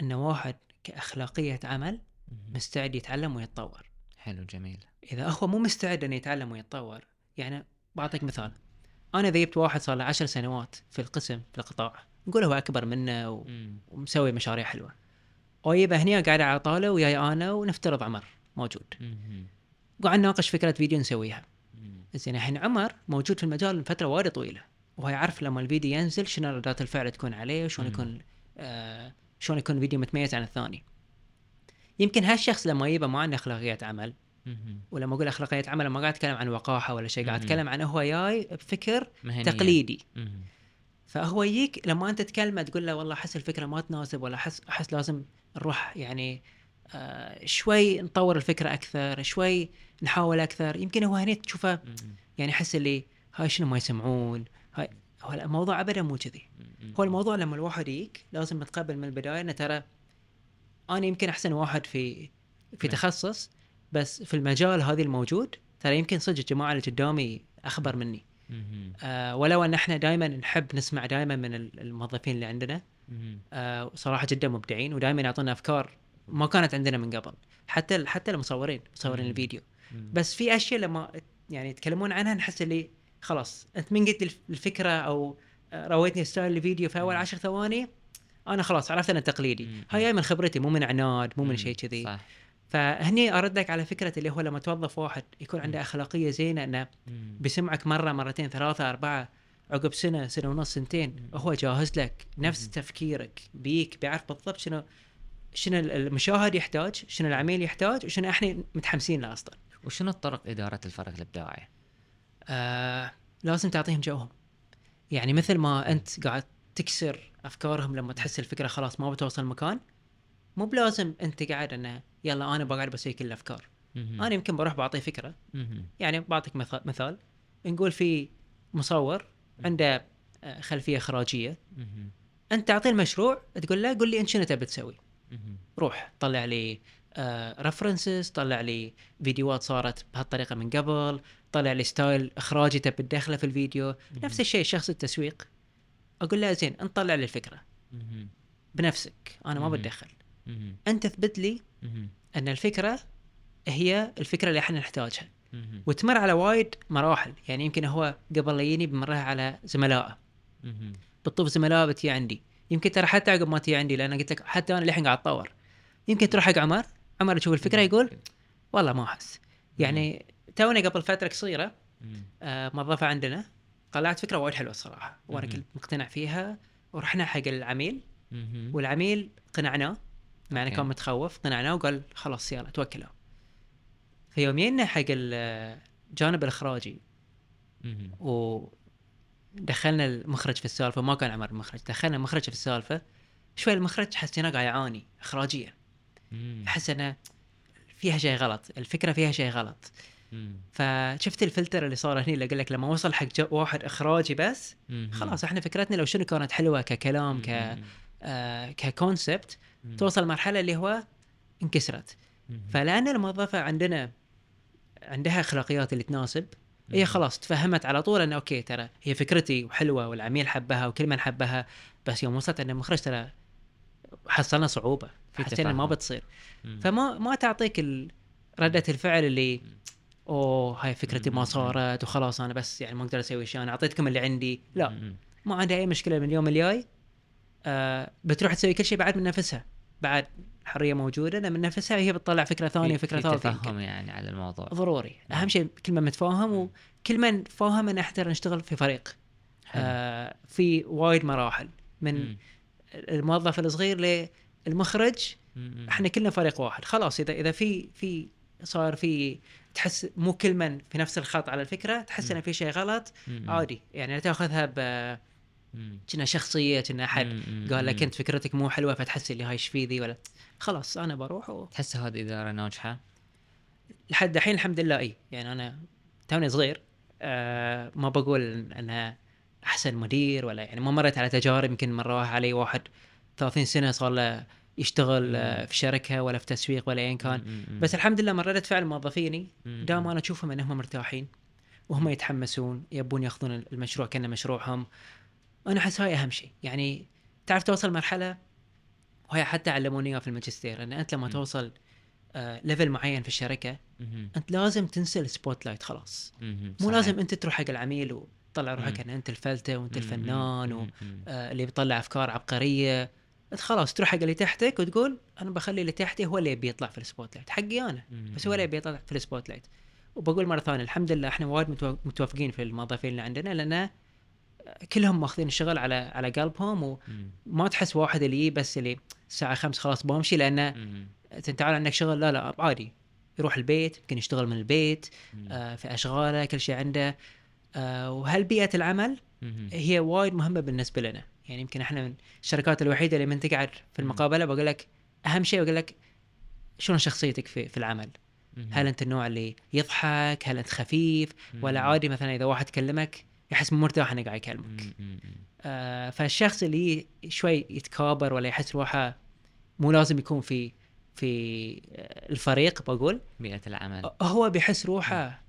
ان واحد كأخلاقية عمل. مستعد يتعلم ويتطور. حلو جميل. إذا هو مو مستعد إنه يتعلم ويتطور يعني بعطيك مثال. أنا إذا جبت واحد صار له عشر سنوات في القسم في القطاع نقول هو أكبر منه و... ومسوي مشاريع حلوة. ويبقى هني قاعد على طاولة وياي أنا ونفترض عمر موجود. مهم. وقاعد نناقش فكرة فيديو نسويها. زين الحين عمر موجود في المجال من فتره وايد طويلة. وهو يعرف لما الفيديو ينزل شنو ردات الفعل تكون عليه وشلون. يكون آه شلون يكون الفيديو متميز عن الثاني. يمكن هالشخص لما يبقى ما عنده أخلاقيات عمل. ولما أقول أخلاقيات عمل ما قاعد أتكلم عن وقاحة ولا شيء قاعد. أتكلم عن هو جاي بفكر مهنية. تقليدي. فهو يجيك لما أنت تكلمه تقول له والله أحس الفكرة ما تناسب ولا أحس أحس لازم نروح يعني آه شوي نطور الفكرة أكثر شوي نحاول أكثر يمكن هو هنا تشوفه. يعني يحس اللي هاي شنو ما يسمعون هاي هو الموضوع ابدا مو كذي. هو الموضوع لما الواحد يجيك لازم تقبل من البداية إنه ترى أنا يمكن أحسن واحد في في نعم. تخصص بس في المجال هذا الموجود ترى يمكن صدق الجماعة اللي قدامي أخبر مني. آه ولو أن إحنا دائما نحب نسمع دائما من ال- الموظفين اللي عندنا. آه صراحة جدا مبدعين ودائما يعطونا أفكار ما كانت عندنا من قبل حتى حتى المصورين مصورين. الفيديو. بس في أشياء لما يعني يتكلمون عنها نحس اللي خلاص أنت من قلت الف- الفكرة أو آه، رويتني style الفيديو في أول. عشر ثواني أنا خلاص عرفت أنا تقليدي. هاي جاي من خبرتي مو من عناد مو من. شيء كذي صح فهني أردك على فكرة اللي هو لما توظف واحد يكون عنده. أخلاقية زينة إنه مم. بيسمعك مرة مرتين ثلاثة أربعة عقب سنة سنة ونص سنتين. هو جاهز لك نفس. تفكيرك بيك بيعرف بالضبط شنو شنو المشاهد يحتاج شنو العميل يحتاج وشنو إحنا متحمسين له أصلا وشنو طرق إدارة الفرق الإبداعي؟ آه لازم تعطيهم جوهم يعني مثل ما أنت قاعد تكسر أفكارهم لما تحس الفكرة خلاص ما بتوصل مكان مو بلازم أنت قاعد إنه يلا أنا بقعد بسوي كل الأفكار. أنا يمكن بروح بعطيه فكرة. يعني بعطيك مثال, مثال. نقول في مصور عنده آه، خلفية إخراجية. أنت تعطيه المشروع تقول له قول لي إنت شنو تبي تسوي. روح طلع لي references طلع لي فيديوهات صارت بهالطريقة من قبل طلع لي style إخراجي تبي تدخله في الفيديو. نفس الشيء شخص التسويق. أقول له زين أنت طلع لي الفكرة. بنفسك أنا ما. بتدخل. أنت اثبت لي. أن الفكرة هي الفكرة اللي إحنا نحتاجها. وتمر على وايد مراحل يعني يمكن هو قبل لا يجيني بمرها على زملائه. بتطوف زملاء بتجي عندي يمكن ترى حتى عقب ما تجي عندي لأن قلت لك حتى أنا للحين قاعد أتطور يمكن تروح حق عمر عمر يشوف الفكرة يقول والله ما أحس يعني توني قبل فترة قصيرة. آه، موظفة عندنا طلعت فكرة وايد حلوة الصراحة وأنا. كنت مقتنع فيها ورحنا حق العميل. والعميل قنعناه مع إنه. كان متخوف قنعناه وقال خلاص يلا توكلوا في يوم جينا حق الجانب الإخراجي. ودخلنا المخرج في السالفة ما كان عمر المخرج دخلنا المخرج في السالفة شوي المخرج حسيناه قاعد يعاني اخراجيا. احس إنه فيها شيء غلط الفكرة فيها شيء غلط. فشفت الفلتر اللي صار هني اللي أقول لك لما وصل حق واحد إخراجي بس. خلاص إحنا فكرتنا لو شنو كانت حلوة ككلام ك. آه ككونسبت. توصل مرحله اللي هو انكسرت. فلأن الموظفة عندنا عندها أخلاقيات اللي تناسب هي. خلاص تفهمت على طول انه أوكي ترى هي فكرتي وحلوه والعميل حبها وكل من حبها بس يوم وصلت عند المخرج ترى حصلنا صعوبة في حسينا ما. بتصير. فما ما تعطيك ردة الفعل اللي أوه هاي فكرتي ما مم. صارت وخلاص أنا بس يعني ما أقدر أسوي شيء أنا أعطيتكم اللي عندي لا. ما عندها أي مشكلة من اليوم الجاي آه بتروح تسوي كل شيء بعد من نفسها بعد الحرية موجودة لما من نفسها هي بتطلع فكرة ثانية في- فكره في ثالثة. تفهم يعني على الموضوع ضروري أهم شيء كل من متفاهم وكل من فاهم أن إحنا نشتغل في فريق حلو. آه في وايد مراحل من مم. الموظف الصغير للمخرج مم. إحنا كلنا فريق واحد خلاص اذا إذا في في صار في تحس مو كل من في نفس الخط على الفكرة تحس مم. ان في شيء غلط. عادي يعني لا تأخذها ب. كنا شخصية كنا أحد. قال لك. أنت فكرتك مو حلوة فتحس اللي هاي إيش ذي ولا خلاص أنا بروح و... تحس هذه إدارة ناجحة؟ لحد الحين الحمد لله إي يعني أنا توني صغير آه ما بقول انها أحسن مدير ولا يعني ما مريت على تجارب يمكن مرة علي واحد 30 سنة صار له يشتغل آه في شركة ولا في تسويق ولا ايا كان. بس الحمد لله من ردة فعل موظفيني. دام أنا أشوفهم إنهم مرتاحين وهم يتحمسون يبون يأخذون المشروع كأنه مشروعهم أنا أحس هاي أهم شيء يعني تعرف توصل مرحلة وهي حتى علموني إياها في الماجستير إن أنت لما. توصل آه level معين في الشركة. أنت لازم تنسى ال spotlight خلاص. مو صحيح. لازم أنت تروح حق العميل وتطلع روحك. إن أنت الفلتة وأنت. الفنان مم. و... مم. آه اللي بيطلع أفكار عبقرية أنت خلاص تروح حق اللي تحتك وتقول أنا بخلي اللي تحتي هو اللي يبي يطلع في ال spotlight حقي أنا. بس هو اللي يبي يطلع في ال spotlight وبقول مرة ثانية الحمد لله إحنا وايد متو- متوفقين في الموظفين اللي عندنا لأن كلهم ماخذين الشغل على على قلبهم. وما تحس واحد اللي يجي بس اللي الساعة 5 خلاص بمشي لأنه. أنت تعال عندك شغل لا لا عادي يروح البيت يمكن يشتغل من البيت. آه في أشغاله كل شيء عنده آه وهل بيئه العمل. هي وايد مهمة بالنسبة لنا يعني يمكن إحنا من الشركات الوحيدة اللي من تقعد في المقابلة بقول لك أهم شيء بقول لك شلون شخصيتك في في العمل. هل أنت النوع اللي يضحك؟ هل أنت خفيف؟ ولا. عادي مثلا إذا واحد كلمك يحس مرتاح إنه قاعد يكلمك. آه فالشخص اللي شوي يتكابر ولا يحس روحه مو لازم يكون في في آه، الفريق بقول بيئة العمل. هو بيحس روحه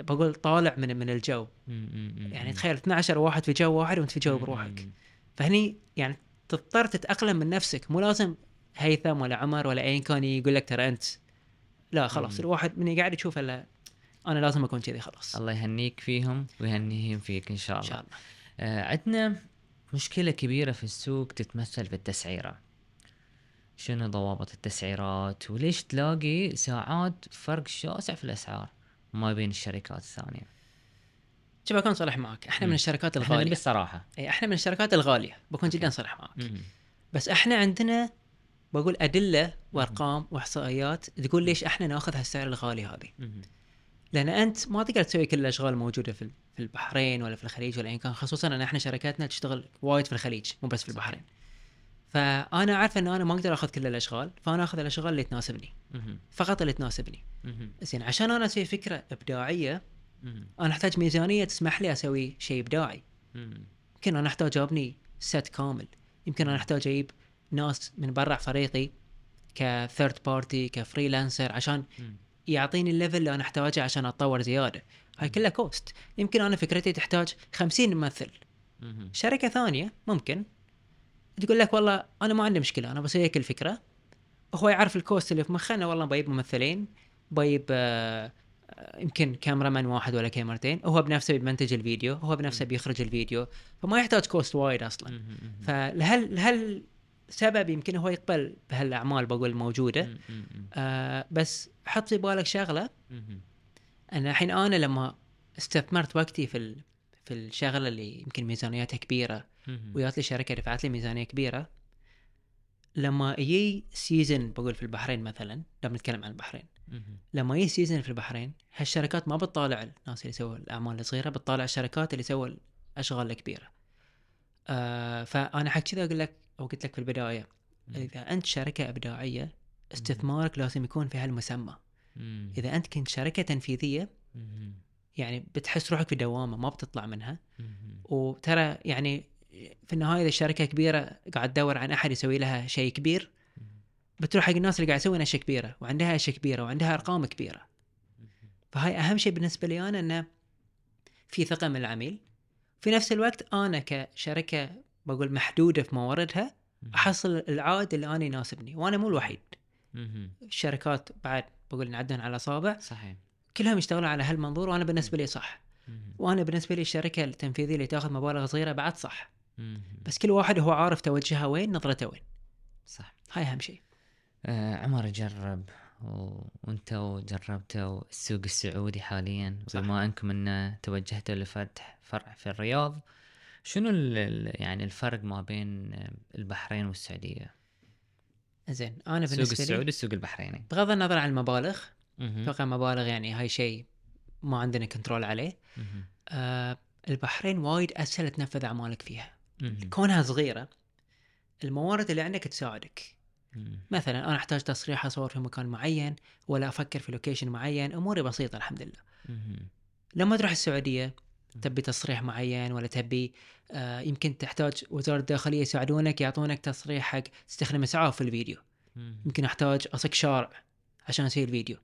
بقول طالع من من الجو. يعني. تخيل 12 واحد في جو واحد وانت في جو. بروحك. فهني يعني تضطر تتأقلم من نفسك. مو لازم هيثم ولا عمر ولا ايا كان يقول لك ترى أنت. لا خلاص. الواحد من قاعد يشوف إلا أنا لازم أكون كذي خلاص. الله يهنيك فيهم ويهنيهم فيك إن شاء إن الله شاء الله. آه عندنا مشكلة كبيرة في السوق تتمثل في التسعيرة. شنو ضوابط التسعيرات؟ وليش تلاقي ساعات فرق شاسع في الأسعار؟ ما بين الشركات الثانية شوف بكون صريح معك إحنا من مم. الشركات إحنا نبي الغاليه الصراحة إي إحنا من الشركات الغالية بكون. جدا صريح معك مهم. بس إحنا عندنا بقول أدلة وأرقام وإحصائيات تقول ليش إحنا ناخذ هالسعر الغالي هذه. لأن أنت ما تقدر تسوي كل الأشغال موجودة في في البحرين ولا في الخليج ولا ايا كان خصوصا إن إحنا شركاتنا تشتغل وايد في الخليج مو بس في البحرين فأنا عارف إن أنا ما أقدر أخذ كل الأشغال فأنا أخذ الأشغال اللي تناسبني. فقط اللي تناسبني. زين عشان أنا أسوي فكرة إبداعية. أنا أحتاج ميزانية تسمح لي أسوي شيء إبداعي. يمكن أنا أحتاج أبني set كامل يمكن أنا أحتاج أجيب ناس من برا فريقي ك third party ك freelancer عشان. يعطيني ال level اللي أنا أحتاجه عشان أتطور زيادة هاي كلها cost يمكن أنا فكرتي تحتاج 50 ممثل. شركة ثانية ممكن تقول لك والله أنا ما عندي مشكلة أنا بسوي لك الفكرة هو يعرف ال cost اللي في مخه انه والله بجيب ممثلين بجيب آه، آه، يمكن كاميرا واحد ولا كاميرتين هو بنفسه بيمنتج الفيديو هو بنفسه بيخرج الفيديو فما يحتاج cost وايد أصلا. فلهل لهل سبب يمكن هو يقبل بهالأعمال بقول موجودة. آه بس حط في بالك شغلة مهم. ان الحين أنا لما استثمرت وقتي في. في الشغلة اللي يمكن ميزانيتها كبيرة ويات لي شركة دفعت لي ميزانية كبيرة لما يجي season بقول في البحرين مثلا لما نتكلم عن البحرين. لما يجي season في البحرين هالشركات ما بتطالع الناس اللي يسووا الأعمال الصغيرة بتطالع الشركات اللي يسووا الأشغال الكبيرة آه فأنا حق كذا أقول لك أو قلت لك في البداية. إذا أنت شركة إبداعية استثمارك لازم يكون في هالمسمى. إذا أنت كنت شركة تنفيذية. يعني بتحس روحك في دوامة ما بتطلع منها. وترى يعني في النهاية إذا الشركة كبيرة قاعد تدور عن أحد يسوي لها شيء كبير بتروح حق الناس اللي قاعد يسوون أشياء كبيرة وعندها أشياء كبيرة وعندها أرقام كبيرة. فهاي أهم شيء بالنسبة لي أنا إنه في ثقة من العميل. في نفس الوقت أنا كشركة بقول محدودة في مواردها أحصل العائد اللي أنا يناسبني وأنا مو الوحيد. الشركات بعد بقول نعدهم على أصابع صحيح. كلهم يشتغلون على هالمنظور وأنا بالنسبة لي صح. وأنا بالنسبة لي الشركة التنفيذية اللي تأخذ مبالغ صغيرة بعد صح. بس كل واحد هو عارف توجهه وين نظرته وين صح هاي أهم شيء آه عمر جرب و... وانتوا جربتوا السوق السعودي حاليا صح. وبما أنكم إن توجهتوا لفتح فرع في الرياض شنو ال... يعني الفرق ما بين البحرين والسعودية؟ زين أنا السوق بالنسبة لي السعودي والسوق البحريني بغض النظر عن المبالغ. أتوقع المبالغ يعني هاي شيء ما عندنا control عليه. آه البحرين وايد أسهل تنفذ أعمالك فيها. كونها صغيرة الموارد اللي عندك تساعدك. مثلا أنا أحتاج تصريح أصور في مكان معين ولا أفكر في location معين أموري بسيطة الحمد لله. لما تروح السعودية تبي تصريح معين ولا تبي آه يمكن تحتاج وزارة الداخلية يساعدونك يعطونك تصريح حق تستخدم إسعاف في الفيديو. يمكن أحتاج اصك شارع عشان أسوي الفيديو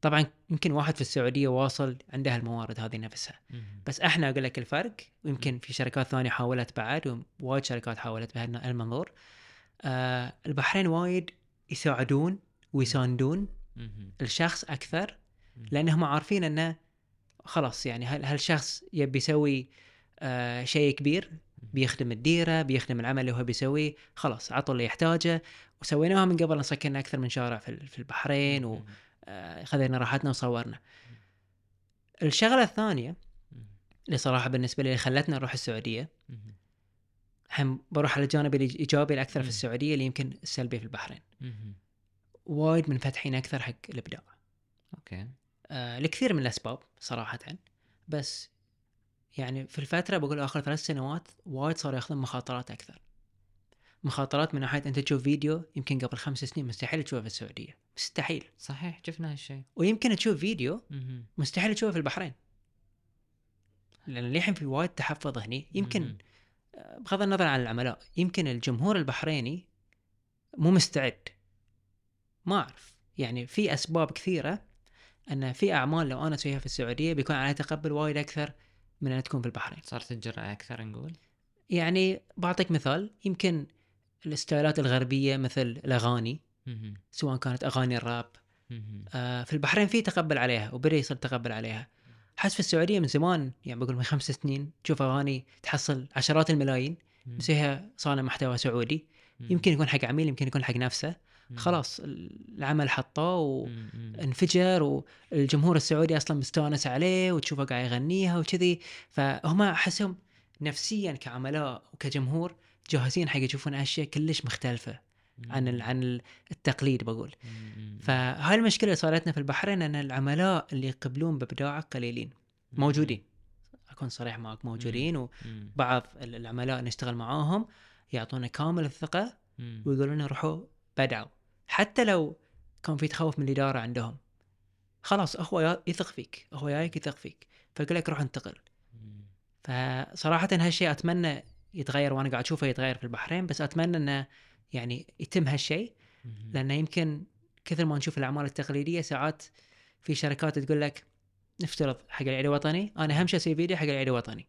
طبعا يمكن واحد في السعودية واصل عنده الموارد هذه نفسها. بس إحنا أقول لك الفرق ويمكن في شركات ثانية حاولت بعد ووايد شركات حاولت بهالمنظور آه البحرين وايد يساعدون ويساندون. الشخص أكثر. لانهم عارفين إنه خلاص يعني هال- هالشخص يبي يسوي آه شيء كبير بيخدم الديرة بيخدم العمل اللي هو بيسويه خلاص عطوا اللي يحتاجه وسويناها من قبل سكرنا أكثر من شارع في ال- في البحرين مهم. وخذينا راحتنا وصورنا الشغلة الثانية. اللي صراحة بالنسبة لي اللي خلتنا نروح السعودية. هم بروح على الجانب الايجابي الأكثر في. السعودية اللي يمكن السلبي في البحرين. وايد منفتحين أكثر حق الإبداع أوكي آه لكثير من الأسباب صراحة بس يعني في الفترة بقول آخر ثلاث سنوات وايد صاروا ياخذون مخاطرات أكثر مخاطرات من ناحية أنت تشوف فيديو يمكن قبل خمس سنين مستحيل تشوفه في السعودية. مستحيل. صحيح شفنا هالشيء ويمكن تشوف فيديو. مستحيل تشوفه في البحرين. لأن للحين في وايد تحفظ هني. يمكن. آه، بغض النظر عن العملاء يمكن الجمهور البحريني مو مستعد. ما أعرف. يعني في أسباب كثيرة أن في أعمال لو أنا أسويها في السعودية بيكون عليها تقبل وايد أكثر من أن تكون في البحرين. صارت الجرأة أكثر نقول؟ يعني بعطيك مثال يمكن الستايلات الغربية مثل الأغاني. سواء كانت أغاني الراب. آه، في البحرين في تقبل عليها وبدا يصير تقبل عليها حس في السعودية من زمان يعني بقول من خمس سنين تشوف أغاني تحصل عشرات الملايين. مسويها صانع محتوى سعودي. يمكن يكون حق عميل يمكن يكون حق نفسه. خلاص العمل. مهم. وانفجر والجمهور السعودي أصلا مستانس عليه وتشوفه قاعد يغنيها وكذي فهم أحسهم نفسيا كعملاء وكجمهور جاهزين حق يشوفون أشياء كلش مختلفة عن عن التقليد بقول. فهاي المشكلة اللي صارتنا في البحرين إن العملاء اللي يقبلون بابداعك قليلين. موجودين. أكون صريح معك موجودين. وبعض ال- العملاء نشتغل معاهم يعطونا كامل الثقة. ويقولون روحوا بدعوا. حتى لو كان في تخوف من الإدارة عندهم. خلاص هو يثق فيك هو جايك يثق فيك فيقول لك روح انتقل. فصراحة هالشيء أتمنى يتغير وأنا قاعد أشوفه يتغير في البحرين بس أتمنى إنه يعني يتم هالشيء. لأنه يمكن كثر ما نشوف الأعمال التقليدية ساعات في شركات تقول لك نفترض حق العيد الوطني أنا أهم شيء أسوي فيديو حق العيد الوطني.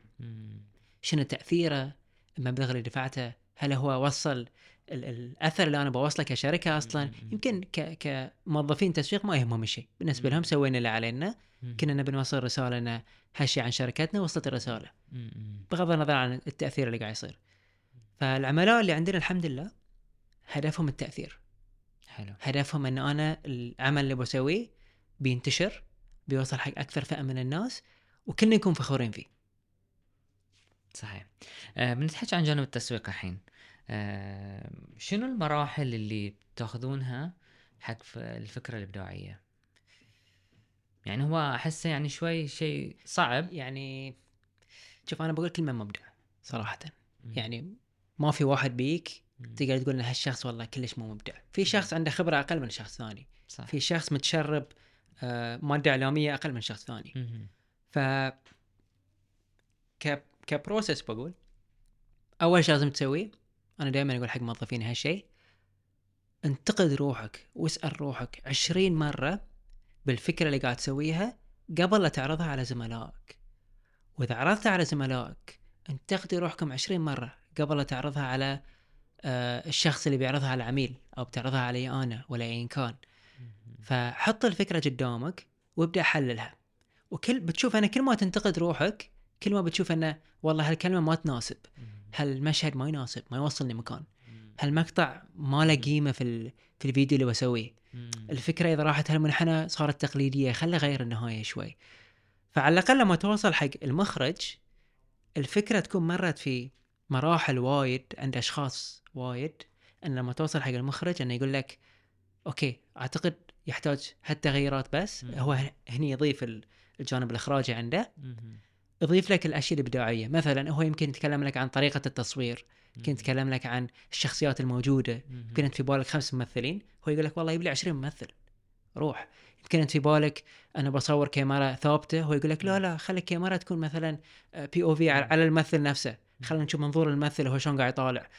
شنو تأثيره المبلغ اللي دفعته هل هو وصل الأثر اللي أنا بوصله كشركة أصلا. يمكن كموظفين تسويق ما يهمهم الشيء بالنسبة لهم سوينا اللي علينا. كنا نبي نوصل رسالة ان هالشيء عن شركتنا وصلت الرسالة. بغض النظر عن التأثير اللي قاعد يصير. فالعملاء اللي عندنا الحمد لله هدفهم التأثير. حلو. هدفهم إن أنا العمل اللي بسويه بينتشر بيوصل حق أكثر فئة من الناس وكلنا نكون فخورين فيه. صحيح. آه بنتحكي عن جانب التسويق الحين. آه شنو المراحل اللي بتاخذونها حق الفكرة الإبداعية؟ يعني هو أحسه يعني شوي شيء صعب. يعني شوف أنا بقول كلمة مبدع صراحة. مم. يعني ما في واحد بيك. تقدر تقول إن هالشخص والله كلش مو مبدع. في شخص عنده خبرة أقل من شخص ثاني. صح. في شخص متشرب آه، مادة إعلامية أقل من شخص ثاني. ف ك كبروسس بقول أول شيء لازم تسويه أنا دائما أقول حق موظفيني هالشيء انتقد روحك واسأل روحك عشرين مرة بالفكرة اللي قاعد تسويها قبل لا تعرضها على زملائك. وإذا عرضتها على زملائك انتقدوا روحكم عشرين مرة قبل لا تعرضها على آه، الشخص اللي بيعرضها على العميل أو بتعرضها علي أنا ولا ايا كان. فحط الفكرة قدامك وابدأ حللها. وكل بتشوف أنا كل ما تنتقد روحك كل ما بتشوف انه والله هالكلمة ما تناسب. هالمشهد ما يناسب ما يوصلني مكان هالمقطع ما له قيمة في ال... في الفيديو اللي بسويه مم. الفكرة إذا راحت هالمنحنى صارت تقليدية خلي غير النهاية شوي. فعلى الأقل لما توصل حق المخرج الفكرة تكون مرت في مراحل وايد عند أشخاص وايد إن لما توصل حق المخرج إنه يقول لك أوكي أعتقد يحتاج هالتغييرات بس. مم. هو هني يضيف ال- الجانب الإخراجي عنده. مهم. يضيف لك الأشياء الإبداعية. مثلا هو يمكن يتكلم لك عن طريقة التصوير يمكن. يتكلم لك عن الشخصيات الموجودة. يمكن انت في بالك خمس ممثلين هو يقول لك والله يبي لي 20 ممثل. روح. يمكن انت في بالك أنا بصور كاميرا ثابتة هو يقول لك لا لا خلي الكاميرا تكون مثلا بي أو في على الممثل نفسه. خلينا نشوف منظور الممثل هو شلون قاعد يطالع.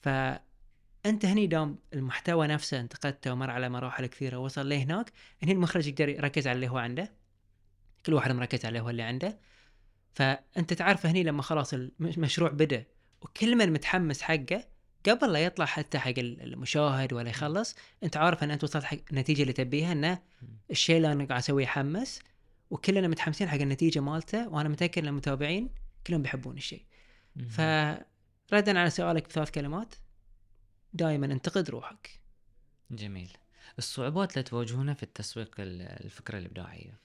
فانت هني دام المحتوى نفسه انتقدته ومر على مراحل كثيرة وصل لهناك هني المخرج يقدر يركز على اللي هو عنده. كل واحد مركز على هو اللي عنده. فأنت تعرف هني لما خلاص المشروع بدأ وكل من متحمس حقه قبل لا يطلع حتى حق المشاهد ولا يخلص أنت عارف إن أنت وصلت حق النتيجة اللي تبيها إنه الشيء اللي أنا قاعد أسويه يحمس وكلنا متحمسين حق النتيجة مالته وأنا متأكد إن المتابعين كلهم بيحبون الشيء. فردا على سؤالك بثلاث كلمات دائما انتقد روحك. جميل. الصعوبات اللي تواجهونها في التسويق ال- الفكرة الإبداعية.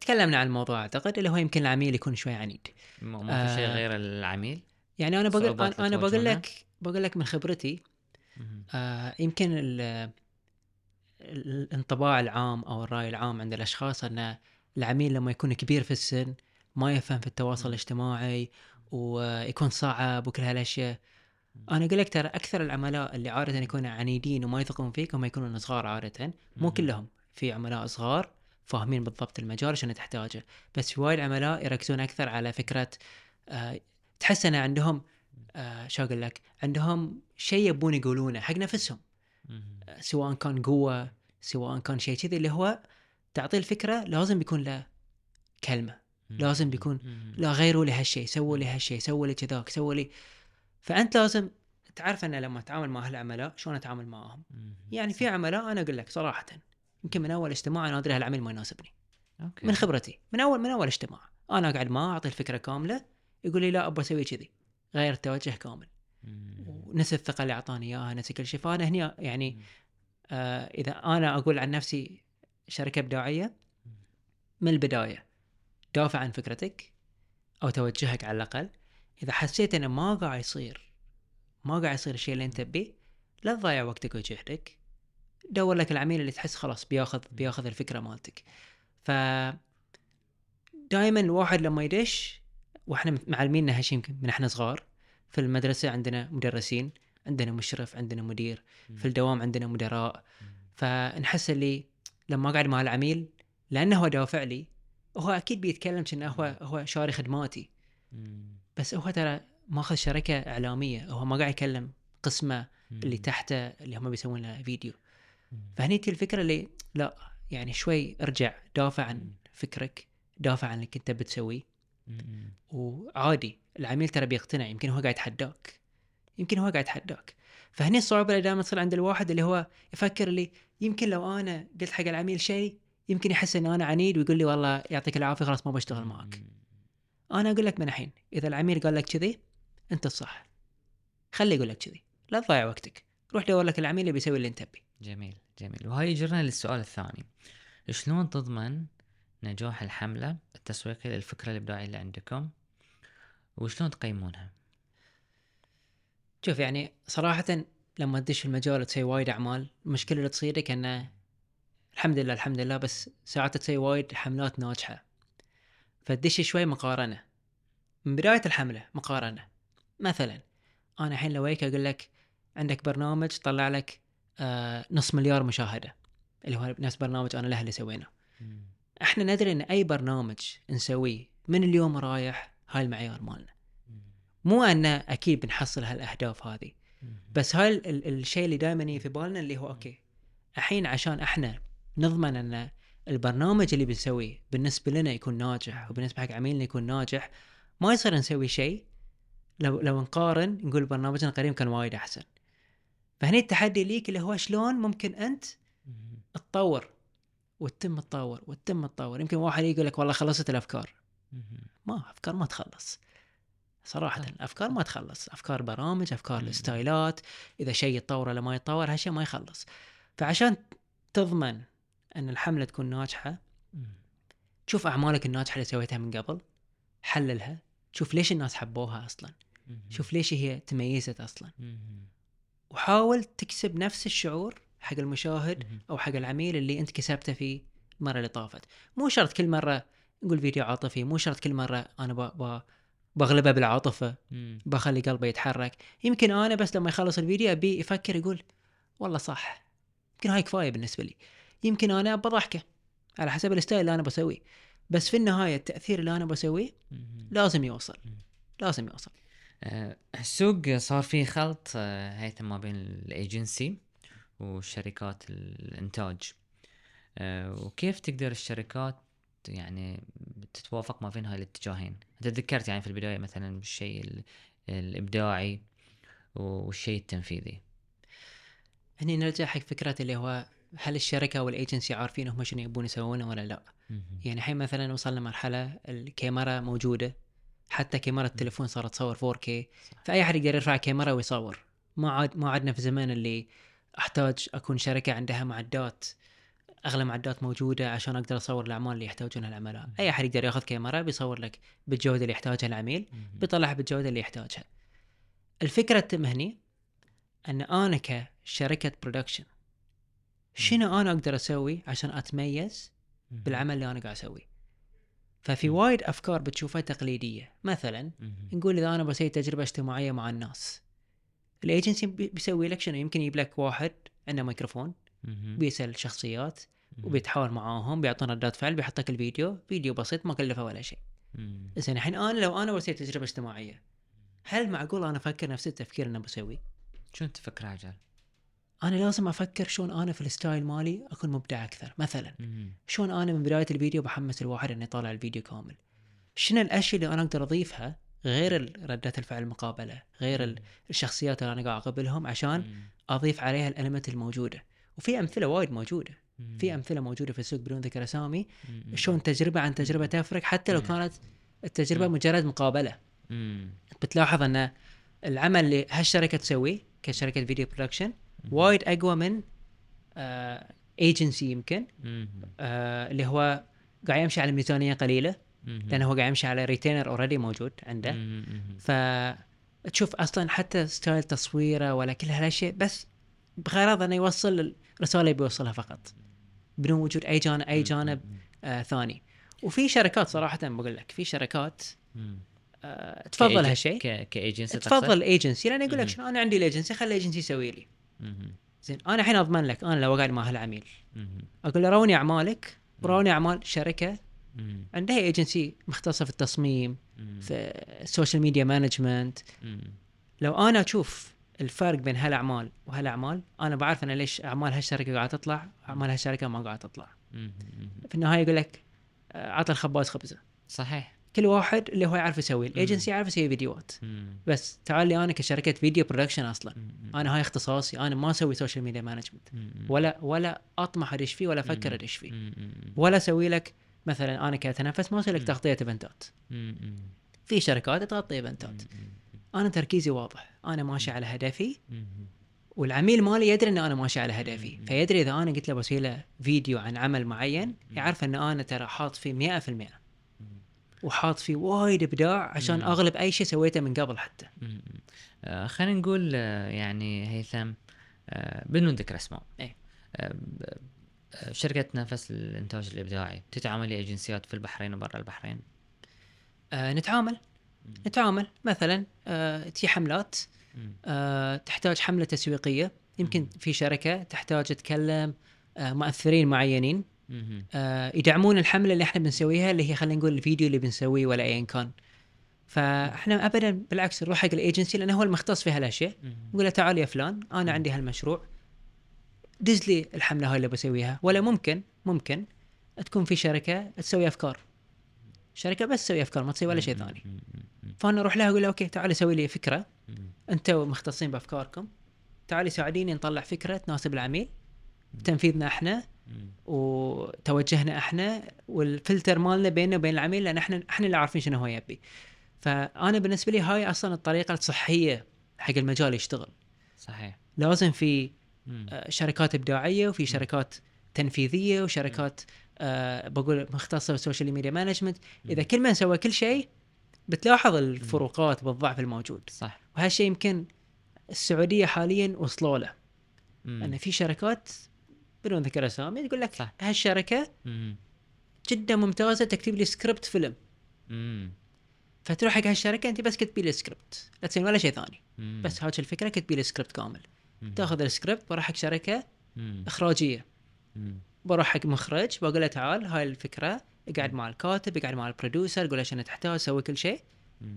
تكلمنا عن الموضوع أعتقد اللي هو يمكن العميل يكون شوي عنيد ما في شيء آه. غير العميل يعني أنا بقول أنا أنا بقول؟ لك بقول لك من خبرتي. آه يمكن ال- الانطباع العام أو الرأي العام عند الأشخاص أن العميل لما يكون كبير في السن ما يفهم في التواصل الاجتماعي ويكون صعب وكل هالأشياء أنا أقول لك ترى أكثر العملاء اللي عادة يكونوا عنيدين وما يثقون فيك هم يكونون صغار عادة مو كلهم في عملاء صغار فاهمين بالضبط المجال شنو تحتاجه. بس في وايد عملاء يركزون أكثر على فكرة آه تحس إن عندهم آه شو أقول لك عندهم شيء يبون يقولونه حق نفسهم. آه سواء كان قوة سواء كان شيء كذي اللي هو تعطيه الفكرة لازم بيكون له كلمة. لازم بيكون لا غيروا لي هالشيء سووا لي هالشيء سووا لي كذاك سووا لي. فأنت لازم تعرف إن لما اتعامل مع هالعملاء شلون اتعامل معاهم. يعني في عملاء أنا أقول لك صراحة يمكن من أول اجتماع أنا أدري هالعميل ما يناسبني. أوكي. من خبرتي. من اول من أول اجتماع. أنا أقعد معاه أعطيه الفكرة كاملة. يقول لي لا أبغى أسوي كذي. غير التوجه كامل. ونسي الثقة اللي أعطاني إياها نسي كل شيء. فأنا هنا يعني آه إذا أنا أقول عن نفسي شركة إبداعية من البداية دافع عن فكرتك أو توجهك على الأقل. إذا حسيت انه ما قاعد يصير ما قاعد يصير الشيء اللي أنت تبيه لا تضيع وقتك وجهدك. دور لك العميل اللي تحس خلاص بياخذ بياخذ الفكرة مالتك. ف دائما الواحد لما يدش وإحنا معلميننا هالشيء يمكن من إحنا صغار. في المدرسة عندنا مدرسين عندنا مشرف عندنا مدير. في الدوام عندنا مدراء. فنحس اللي لما أقعد مع العميل لأنه هو دافع لي هو أكيد بيتكلم كأنه هو هو شاري خدماتي. بس هو ترى ماخذ شركة إعلامية. هو ما قاعد يكلم قسمة اللي تحته اللي هم بيسوون له فيديو. فهني تي الفكرة اللي لا يعني شوي ارجع دافع عن فكرك دافع عن اللي كنت بتسويه وعادي العميل ترى بيقتنع يمكن هو قاعد يتحداك. يمكن هو قاعد يتحداك. فهني الصعوبة اللي دائما تصير عند الواحد اللي هو يفكر لي يمكن لو أنا قلت حق العميل شيء يمكن يحس ان أنا عنيد ويقول لي والله يعطيك العافية خلاص ما بشتغل معك أنا أقول لك من الحين إذا العميل قال لك كذي أنت الصح. خليه يقول لك كذي. لا تضيع وقتك. روح دور لك العميل اللي بيسوي اللي أنت تبيه. جميل جميل. وهاي يجرنا للسؤال الثاني. شلون تضمن نجاح الحملة التسويقية للفكرة الإبداعية اللي عندكم؟ وشلون تقيمونها؟ شوف يعني صراحة لما تدش المجال وتسوي وايد أعمال المشكلة اللي تصيرك أنه الحمد لله الحمد لله بس ساعات تسوي وايد حملات ناجحة. فتدش شوي مقارنة. من بداية الحملة مقارنة. مثلا أنا الحين لو أقول لك عندك برنامج طلع لك نص مليار مشاهدة اللي هو نفس برنامج أنا له اللي سويناه إحنا ندري إن أي برنامج نسويه من اليوم رايح هاي المعيار مالنا. مو إن أكيد بنحصل هالأهداف هذه. بس هاي ال- ال- الشيء اللي دائما يجي في بالنا اللي هو أوكي الحين عشان إحنا نضمن إن البرنامج اللي بنسويه بالنسبة لنا يكون ناجح وبالنسبة حق عميلنا يكون ناجح ما يصير نسوي شيء. لو لو نقارن نقول برنامجنا القديم كان وايد أحسن. فهني التحدي ليك اللي هو شلون ممكن أنت تطور وتتم تطور وتتم تطور يمكن واحد يقول لك والله خلصت الأفكار. ما أفكار ما تخلص. صراحة صح. أفكار ما تخلص. أفكار برامج أفكار الستايلات إذا شيء يتطور ولا ما يتطور هالشيء ما يخلص. فعشان تضمن أن الحملة تكون ناجحة تشوف أعمالك الناجحة اللي سويتها من قبل حللها شوف ليش الناس حبوها أصلا. شوف ليش هي تميزت أصلا. وحاول تكسب نفس الشعور حق المشاهد أو حق العميل اللي أنت كسبته فيه المره اللي طافت. مو شرط كل مرة نقول فيديو عاطفي مو شرط كل مرة أنا ب... ب... بغلبه بالعاطفة بخلي قلبه يتحرك. يمكن أنا بس لما يخلص الفيديو أبي يفكر يقول والله صح يمكن هاي كفاية بالنسبة لي. يمكن أنا بضحكه على حسب ال style اللي أنا بسويه. بس في النهاية التأثير اللي أنا بسويه لازم يوصل لازم يوصل. السوق صار فيه خلط آه، هيثم ما بين الإيجنسي وشركات الإنتاج. آه، وكيف تقدر الشركات يعني تتوافق ما بين هاي الاتجاهين؟ أنت ذكرت يعني في البداية مثلا بالشيء ال- الإبداعي والشيء التنفيذي. هني نرجع حق فكرة اللي هو هل الشركة والإيجنسي عارفين هم شنو يبون يسوونه ولا لا؟ يعني الحين مثلا وصلنا مرحلة الكاميرا موجودة. حتى كاميرا التليفون صارت تصور 4K فأي أحد يقدر يرفع كاميرا ويصور. ما عاد ما عدنا في زمان اللي أحتاج أكون شركة عندها معدات أغلى معدات موجودة عشان أقدر أصور الأعمال اللي يحتاجونها العملاء أي أحد يقدر ياخذ كاميرا بيصور لك بالجودة اللي يحتاجها العميل بيطلعها بالجودة اللي يحتاجها. الفكرة تتم هني أن أنا كشركة production شنو أنا أقدر أسوي عشان أتميز بالعمل اللي أنا قاعد أسويه؟ ففي وايد أفكار بتشوفها تقليدية. مثلا نقول إذا أنا بسوي تجربة اجتماعية مع الناس الايجنسي بي- بيسوي لك شنو؟ يمكن يجيب لك واحد عنده ميكروفون بيسأل شخصيات وبيتحاور معاهم بيعطون ردات فعل بيحط لك الفيديو فيديو بسيط ما كلفه ولا شيء. زين الحين أنا لو أنا بسوي تجربة اجتماعية هل معقول أنا أفكر نفس التفكير اللي أنا بسويه؟ شو انت تفكر عجل؟ أنا لازم أفكر شلون أنا في ال style مالي أكون مبدع أكثر. مثلا شلون أنا من بداية الفيديو بحمس الواحد إنه يطالع الفيديو كامل. شنو الأشياء اللي أنا أقدر أضيفها غير ردات الفعل المقابلة غير ال- الشخصيات اللي أنا قاعد أقابلهم عشان أضيف عليها ال element الموجودة. وفي أمثلة وايد موجودة. في أمثلة موجودة في السوق بدون ذكر أسامي. شلون تجربة عن تجربة تفرق حتى لو. كانت التجربة. مجرد مقابلة. بتلاحظ أن العمل اللي هالشركة تسويه كشركة video production وايد أقوى من ايجنسي يمكن. آه اللي هو قاعد يمشي على ميزانية قليلة. لأنه هو قاعد يمشي على retainer already موجود عنده. فتشوف أصلا حتى style تصويره ولا كل هالأشياء بس بغرض إنه يوصل الرساله اللي بيوصلها فقط. بدون وجود أي جانب أي جانب آه ثاني. وفي شركات صراحة بقول لك في شركات آه تفضل هالشيء. كأيجنسي تفضل الايجنسي لأن يقول لك. شنو أنا عندي الايجنسي خلي الايجنسي يسوي لي. زين أنا الحين أضمن لك أنا لو قاعد مع هالعميل. أقول له روني أعمالك وروني أعمال شركة. عندها ايجنسي مختصة في التصميم في ال social media management لو أنا أشوف الفرق بين هالأعمال وهالأعمال أنا بعرف أنا ليش أعمال هالشركة قاعدة تطلع واعمال هالشركة ما قاعدة تطلع. في النهاية يقول لك آه، عطى الخباز خبزة. صحيح. كل واحد اللي هو يعرف يسوي الايجنسي يعرف يسوي فيديوهات. بس تعال لي أنا كشركة video production أصلا. أنا هاي اختصاصي أنا ما أسوي social media management ولا ولا أطمح أدش فيه ولا أفكر أدش فيه. ولا أسوي لك مثلا أنا كاتنفس ما أسوي لك. تغطية event ات في شركات تغطي ايفنتات أنا تركيزي واضح. أنا ماشي على هدفي. والعميل مالي يدري إن أنا ماشي على هدفي. فيدري إذا أنا قلت له بسوي له فيديو عن عمل معين يعرف إن أنا ترى حاط فيه 100% وحاط فيه وايد ابداع عشان مم. اغلب اي شيء سويته من قبل حتى. آه، خلينا نقول آه، يعني هيثم آه، بدون ذكر أسماء. إيه. آه، آه، شركة نفس الإنتاج الإبداعي تتعامل مع ايجنسيات في البحرين وبرا البحرين؟ آه نتعامل. نتعامل. مثلا آه تي حملات. آه تحتاج حملة تسويقية. يمكن في شركة تحتاج تكلم آه مؤثرين معينين. آه يدعمون الحملة اللي إحنا بنسويها اللي هي خلينا نقول الفيديو اللي بنسويه ولا ايا كان. فإحنا ابدا بالعكس نروح حق الإيجنسي لأنه هو المختص في هالأشياء. نقول له تعال يا فلان أنا عندي هالمشروع. دز لي الحملة هاي اللي بسويها. ولا ممكن ممكن تكون في شركة تسوي أفكار. شركة بس تسوي أفكار ما تسوي ولا شيء ثاني. فأنا أروح لها أقول لها أوكي تعالي سوي لي فكرة. أنتوا مختصين بأفكاركم. تعالي ساعديني نطلع فكرة تناسب العميل. تنفيذنا إحنا. وتوجهنا إحنا والفلتر مالنا بيننا وبين العميل لأن إحنا إحنا اللي عارفين شنو هو يبي. فأنا بالنسبة لي هاي أصلا الطريقة الصحية حق المجال يشتغل. صحيح. لازم في. آه، شركات إبداعية وفي شركات تنفيذية وشركات آه بقول مختصة بال social media management. إذا كل من سوى كل شيء بتلاحظ الفروقات بالضعف الموجود. صح. وهالشيء يمكن السعودية حاليا وصلوا له. ان في شركات بدون ذكر اسامي تقول لك صح. هالشركه مم. جدا ممتازة تكتب لي سكريبت فيلم مم. فتروح حق هالشركة أنت بس كتبي لي سكريبت لا تسوي ولا شيء ثاني مم. بس هاك الفكرة كتبي لي سكريبت كامل مم. تاخذ السكريبت بروح حق شركة مم. إخراجية مم. بروح حق مخرج بقول له تعال هاي الفكرة اقعد مع الكاتب اقعد مع ال producer قول له شنو تحتاج سوي كل شيء.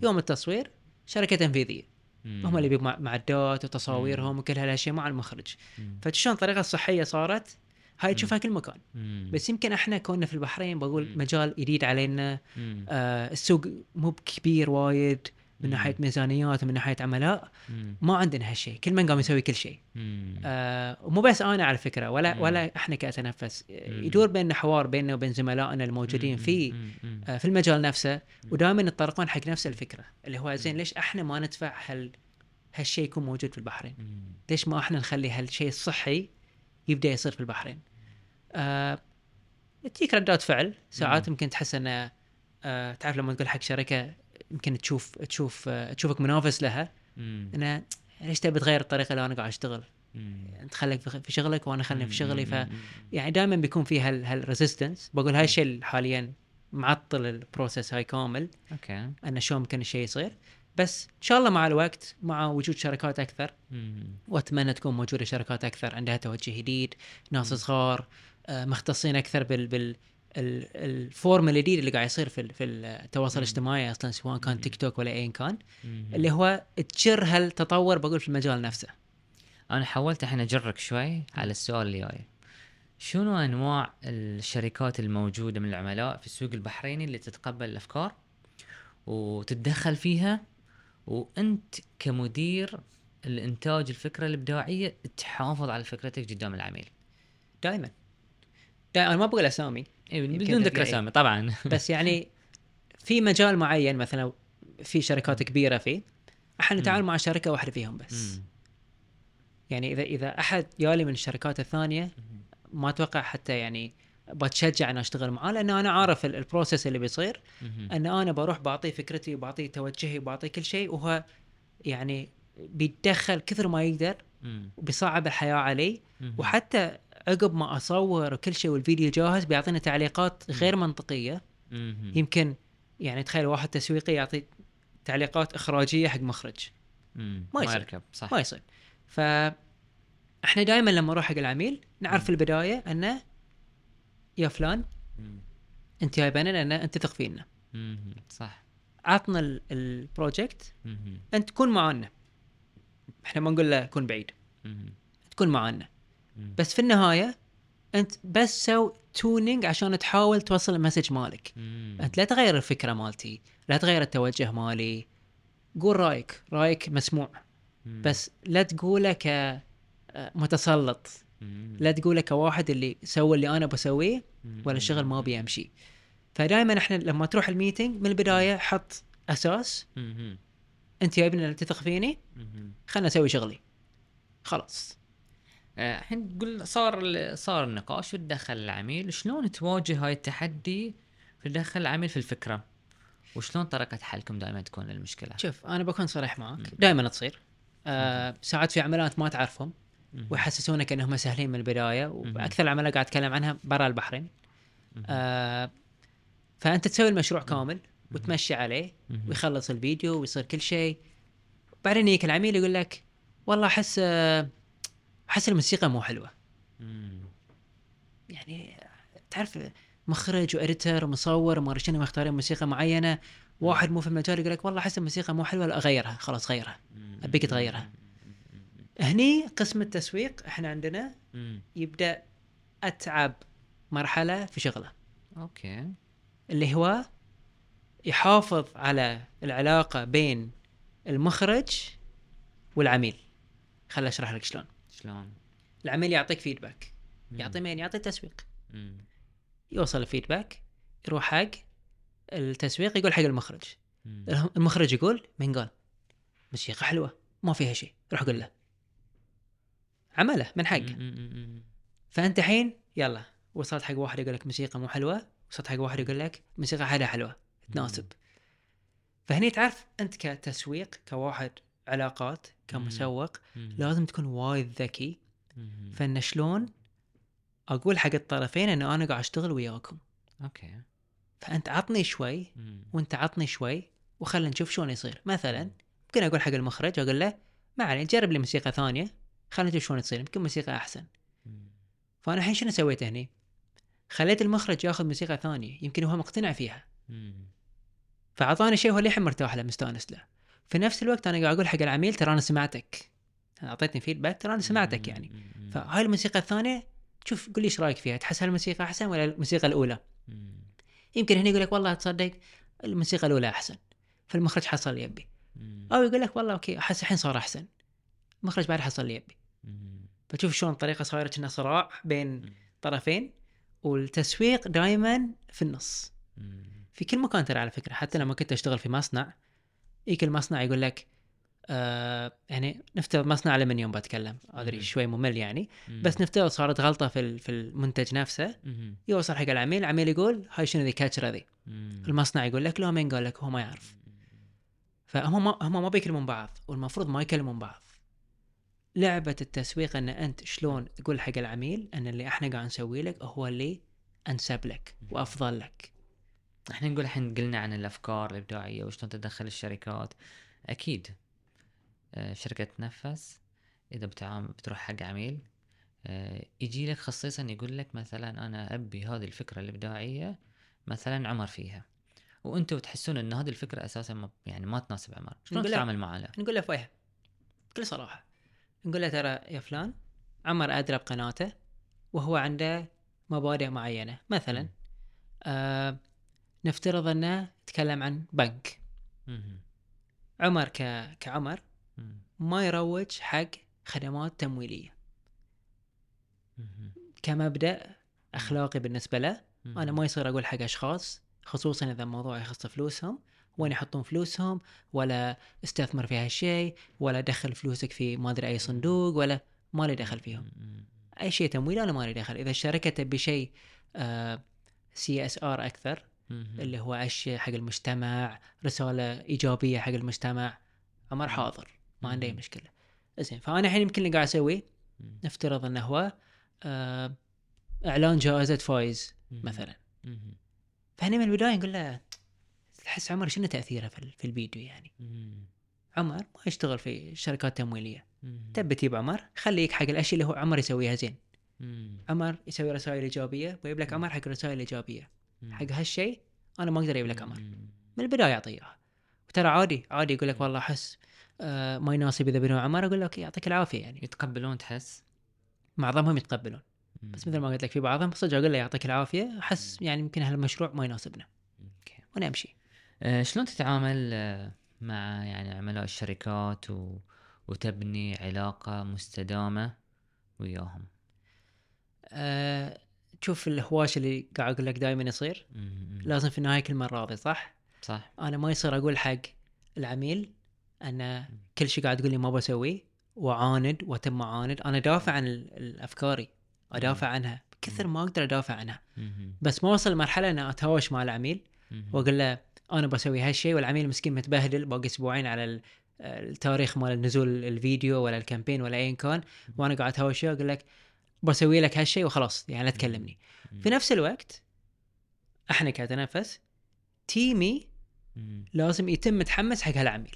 يوم التصوير شركة تنفيذية مم. هم اللي مع- معدات وتصاويرهم وكل هالأشياء مع المخرج. فشلون الطريقة الصحيه صارت هاي تشوفها كل مكان مم. بس يمكن إحنا كنا في البحرين بقول مم. مجال جديد علينا. آه السوق مو كبير وايد من. ناحية ميزانيات ومن ناحية عملاء. ما عندنا هالشيء كل من قام يسوي كل شيء. آه ومو بس أنا على فكرة ولا مم. ولا إحنا كأتنفس. يدور بيننا حوار بيننا وبين زملائنا الموجودين في. آه في المجال نفسه ودائما يتطرقون حق نفس الفكرة اللي هو زين ليش إحنا ما ندفع هال هالشيء يكون موجود في البحرين. ليش ما إحنا نخلي هالشيء الصحي يبدأ يصير في البحرين آه تجيك ردات فعل ساعات. يمكن تحس إنه آه تعرف لما تقول حق شركة يمكن تشوف تشوف تشوفك منافس لها. إنه ليش تبي تغير الطريقة اللي أنا قاعد أشتغل. أنت خليك في شغلك وأنا خليني في شغلي ف. يعني دائما بيكون في هال هال resistance بقول هاي الشيء اللي حاليا معطل ال process هاي كامل okay ان شلون ممكن الشيء يصير بس إن شاء الله مع الوقت مع وجود شركات أكثر. وأتمنى تكون موجودة شركات أكثر عندها توجه جديد ناس. صغار آه، مختصين أكثر بال بال ال- الفورم الجديد اللي قاعد يصير في في التواصل. الاجتماعي أصلا سواء كان. تيك توك ولا ايا كان. اللي هو تجر هالتطور بقول في المجال نفسه أنا حاولت الحين أجرك شوي على السؤال اللي جاي شنو أنواع الشركات الموجودة من العملاء في السوق البحريني اللي تتقبل الأفكار وتتدخل فيها وأنت كمدير الإنتاج الفكرة الإبداعية تحافظ على فكرتك قدام العميل دائما أنا ما بقول أسامي بدون ذكر إيه. أسامي طبعا بس يعني في مجال معين مثلا في شركات كبيرة فيه إحنا نتعامل مع شركة واحدة فيهم بس مم. يعني إذا إذا أحد يالي من الشركات الثانية ما أتوقع حتى يعني بتشجع ان أشتغل معاه لأن أنا عارف ال- البروسيس اللي بيصير. إن أنا بروح بعطيه فكرتي وبعطيه توجهي وبعطيه كل شيء وهو يعني بيتدخل كثر ما يقدر. وبيصعب الحياة علي. وحتى عقب ما أصور وكل شيء والفيديو جاهز بيعطينا تعليقات غير منطقية. يمكن يعني تخيل واحد تسويقي يعطي تعليقات إخراجية حق مخرج. ما يصير. يركب صح ما يصير ف إحنا دائما لما نروح حق العميل نعرف في البداية أنه يا فلان. أنت جايبنا لأن أنت تثق فينا. صح عطنا ال- ال project. أنت كن معانا إحنا ما نقول له كن بعيد. تكون معانا. بس في النهاية أنت بس سو tuning عشان تحاول توصل ال message مالك مم. أنت لا تغير الفكرة مالتي لا تغير التوجه مالي قول رأيك رأيك مسموع مم. بس لا تقوله كمتسلط مم. لا تقوله كواحد اللي سوى اللي أنا بسويه. ولا الشغل ما بيمشي فدائما إحنا لما تروح الميتنج من البداية حط أساس. أنت يا ابني تثق فيني. خلنا أسوي شغلي خلاص آه، الحين تقول صار صار النقاش وتدخل العميل. شلون تواجه هاي التحدي في تدخل العميل في الفكرة؟ وشلون طريقة حلكم دائما تكون للمشكلة؟ شوف أنا بكون صريح معك. دائما تصير. آه ساعات في عملات ما تعرفهم. ويحسسونك إنهم سهلين من البداية وأكثر العملاء قاعد اتكلم عنها برا البحرين. آه فأنت تسوي المشروع كامل وتمشي عليه. ويخلص الفيديو ويصير كل شيء. بعدين يجيك العميل يقول لك والله أحس آه، احس الموسيقى مو حلوة. يعني تعرف مخرج وإديتر ومصور وما شنو مختارين موسيقى معينة واحد مو في المجال يقول لك والله أحس الموسيقى مو حلوة لا اغيرها خلاص غيرها. أبيك تغيرها. هني قسم التسويق إحنا عندنا. يبدأ أتعب مرحلة في شغله. أوكي. اللي هو يحافظ على العلاقة بين المخرج والعميل. خل أشرح لك شلون. شلون؟ العميل يعطيك فيدباك. يعطي مين يعطي التسويق مم. يوصل الفيدباك يروح حق التسويق يقول حق المخرج. مم. المخرج يقول من قال؟ موسيقى حلوة ما فيها شيء. روح قول له. عمله من حقه. فأنت الحين يلا. وصلت حق واحد يقول لك موسيقى مو حلوة. وصلت حق واحد يقول لك موسيقى حلوة. حلوة تناسب. فهني تعرف أنت كتسويق كواحد علاقات كمسوق مم. لازم تكون وايد ذكي. فإن شلون أقول حق الطرفين انه أنا قاعد أشتغل وياكم okay فأنت عطني شوي. وأنت عطني شوي وخلنا نشوف شلون يصير مثلا ممكن أقول حق المخرج أقول له ما عليه جرب لي موسيقى ثانية خلينا نشوف شلون تصير يمكن موسيقى أحسن. فأنا الحين شنو سويت هني؟ خليت المخرج ياخذ موسيقى ثانية يمكن هو مقتنع فيها. فأعطاني شيء هو للحين مرتاح له مستأنس له في نفس الوقت أنا قاعد أقول حق العميل ترى أنا سمعتك أعطيتني feedback ترى أنا سمعتك يعني. فهاي الموسيقى الثانية شوف قول لي إيش رأيك فيها تحس هالموسيقى أحسن ولا الموسيقى الأولى. يمكن هنا يقول لك والله تصدق الموسيقى الأولى أحسن فالمخرج حصل لي يبي. أو يقول لك والله okay أحس الحين صار أحسن المخرج بعد حصل لي يبي. فتشوف شلون الطريقة صايرة كأنها صراع بين. طرفين والتسويق دائما في النص. في كل مكان ترى على فكرة حتى لما كنت أشتغل في مصنع يجيك المصنع يقول لك آه يعني نفترض مصنع الومنيوم بتكلم أدري. شوي ممل يعني. بس نفترض صارت غلطة في في المنتج نفسه. يوصل حق العميل العميل يقول هاي شنو ذي كاتشره ذي. المصنع يقول لك لا مين قال لك هو ما يعرف فهم ما هم ما بيكلمون بعض والمفروض ما يكلمون بعض لعبة التسويق إن أنت شلون تقول حق العميل إن اللي إحنا قاعد نسوي لك هو اللي أنسب لك وأفضل لك إحنا نقول الحين قلنا عن الأفكار الإبداعية وشلون تدخل الشركات؟ أكيد. آه، شركة تنفس إذا بتعامل بتروح حق عميل آه، يجي لك خصيصا يقول لك مثلا أنا أبي هذه الفكرة الإبداعية مثلا عمر فيها. وأنتم تحسون إن هذه الفكرة أساسا ما يعني ما تناسب عمر شلون تتعامل معاه؟ نقول له فويها بكل صراحة. نقول له ترى يا فلان عمر أدرى بقناته وهو عنده مبادئ معينة. مثلا. آه نفترض أنه تكلم عن بنك. عمر ك... كعمر. ما يروج حق خدمات تمويلية. كمبدأ أخلاقي بالنسبة له أنا. ما يصير أقول حق أشخاص خصوصا إذا الموضوع يخص فلوسهم وين يحطون فلوسهم ولا استثمر في هالشيء ولا دخل فلوسك في ما أدري أي صندوق ولا ما لي دخل فيهم. أي شيء تمويل أنا ما لي دخل إذا الشركة تبي شيء CSR أكثر. اللي هو عش حق المجتمع رسالة إيجابية حق المجتمع عمر حاضر ما عنده أي. مشكلة زين فأنا الحين يمكن اللي قاعد أسويه. نفترض إنه هو آه، إعلان جائزة فايز. مثلا. فهني من البداية نقول له تحس عمر شنو تأثيره في ال- في الفيديو يعني. عمر ما يشتغل في شركات تمويلية. تبي تجيب عمر خليك حق الأشياء اللي هو عمر يسويها زين. عمر يسوي رسائل إيجابية ويجيب لك عمر حق رسائل ايجابيه. حق هالشيء أنا ما أقدر أجيب لك مم. من البداية اعطيه اياها وترى عادي عادي يقول لك والله أحس آه ما يناسب إذا بدون عمر أقول لك يعطيك العافية يعني. يتقبلون تحس؟ معظمهم يتقبلون. مم. بس مثل ما قلت لك في بعضهم صدق أقول له يعطيك العافية أحس يعني يمكن هالمشروع ما يناسبنا. أوكي. وأنا أمشي. آه، شلون تتعامل آه، مع يعني عملاء الشركات و... وتبني علاقة مستدامة وياهم؟ تشوف الهواش اللي قاعد أقول لك دائما يصير. لازم في النهاية كل مرة راضي صح؟ صح. أنا ما يصير أقول حق العميل أن كل شيء قاعد تقول لي ما بسويه وأعاند وأتم اعاند أنا دافع عن الأفكاري أدافع عنها. بكثر ما أقدر أدافع عنها. بس ما اوصل لمرحله أن أتهاوش مع العميل. وأقول له أنا بسوي هالشيء والعميل مسكين متبهدل باقي أسبوعين على ال- التاريخ مال نزول الفيديو ولا الكامبين ولا ايا كان. وأنا قاعد أتهاوش أقول لك بسوي لك هالشيء وخلاص يعني لا تكلمني في نفس الوقت إحنا كتنفس تيمي. لازم يتم متحمس حق هالعميل.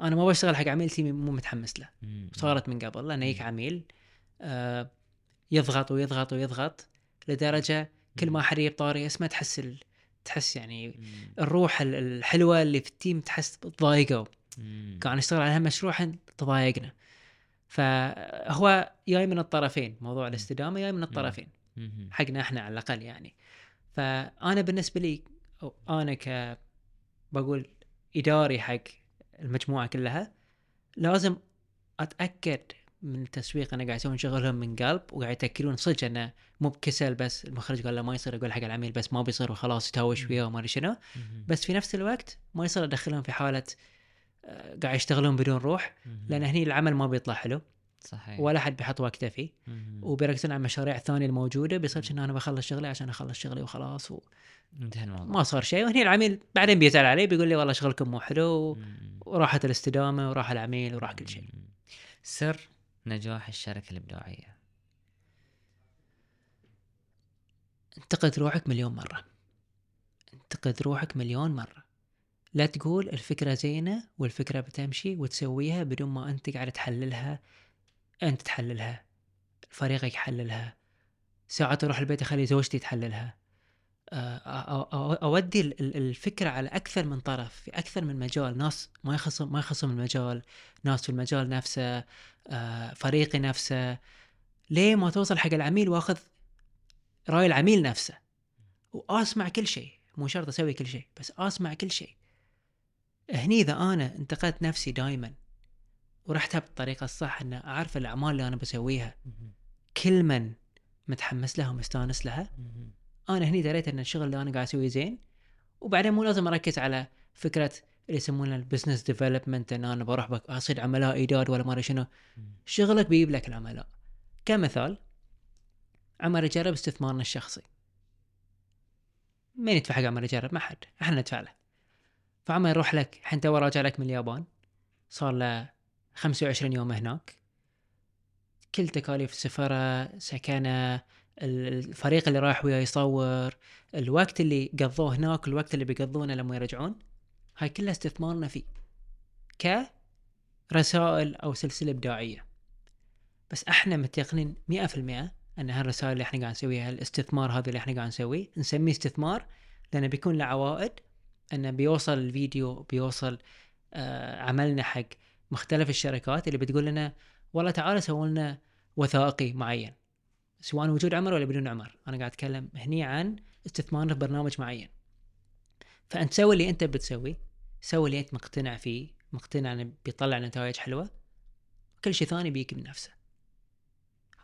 أنا ما بشتغل حق عميل تيمي مو متحمس له. صارت من قبل لأن يجيك عميل آه يضغط ويضغط ويضغط لدرجة كل ما حد يجيب طاري اسمه تحس ال... تحس يعني. الروح ال- الحلوة اللي في التيم تحس تضايقوا. قاعد نشتغل على هالمشروع تضايقنا فهو جاي من الطرفين موضوع الاستدامة جاي من الطرفين. حقنا إحنا على الأقل يعني. فأنا بالنسبة لي أو أنا ك بقول إداري حق المجموعة كلها لازم أتأكد من التسويق أنا قاعد يسوون شغلهم من قلب وقاعد يتأكدون صدق إنه مو بكسل بس المخرج قال له ما يصير يقول حق العميل بس ما بيصير وخلاص يتهاوش وياه وما أدري شنو. بس في نفس الوقت ما يصير أدخلهم في حالة قاعد يشتغلون بدون روح. لأن هني العمل ما بيطلع حلو. صحيح. ولا حد بيحط وقته فيه. وبيركزون على المشاريع الثانية الموجودة بيصير ان أنا بخلص شغلي عشان أخلص شغلي وخلاص انتهى الموضوع. وما صار شيء. وهني العميل بعدين بيزعل علي بيقول لي والله شغلكم مو حلو. وراحت الاستدامة وراح العميل وراح كل شيء. سر نجاح الشركة الإبداعية. انتقد روحك مليون مرة. انتقد روحك مليون مرة. لا تقول الفكرة زينة والفكرة بتمشي وتسويها بدون ما أنت قاعد تحللها أنت تحللها فريقك يحللها. ساعات أروح البيت اخلي زوجتي تحللها. آه، أودي ال- ال- الفكرة على أكثر من طرف في أكثر من مجال. ناس ما يخصم ما يخصم المجال. ناس في المجال نفسه آه، فريقي نفسه. ليه ما توصل حق العميل وأخذ رأي العميل نفسه؟ وأسمع كل شيء مو شرط أسوي كل شيء بس أسمع كل شيء. هني إذا أنا انتقدت نفسي دائما ورحتها بالطريقة الصح إن أعرف الأعمال اللي أنا بسويها. كل من متحمس لها ومستانس لها. أنا هني دريت إن الشغل اللي أنا قاعد أسويه زين. وبعدين مو لازم أركز على فكرة اللي يسمونها ال business development إن أنا بروح بك أصيد عملاء إيجاد ولا ما أدري شنو. شغلك بيجيب لك العملاء. كمثال عمر يجرب استثمارنا الشخصي. مين يدفع حق عمر يجرب؟ ما حد. إحنا ندفع له. فعمر يروح لك الحين تو راجع لك من اليابان صار له 25 يوم هناك. كل تكاليف السفرة سكنة الفريق اللي رايح وياه يصور الوقت اللي قضوه هناك الوقت اللي بيقضونه لما يرجعون هاي كلها استثمارنا فيه كرسائل أو سلسلة إبداعية. بس إحنا متيقنين 100% أن هالرسائل اللي إحنا قاعد نسويها الاستثمار هذا اللي إحنا قاعد نسويه نسميه استثمار لأنه بيكون له عوائد انه بيوصل الفيديو بيوصل آه عملنا حق مختلف الشركات اللي بتقول لنا والله تعالوا سووا لنا وثائقي معين. سواء وجود عمر ولا بدون عمر. أنا قاعد أتكلم هني عن استثمار في برنامج معين. فأنت سوي اللي أنت بتسوي سوي اللي أنت مقتنع فيه مقتنع انه بيطلع نتائج حلوة كل شيء ثاني بيجي من نفسه.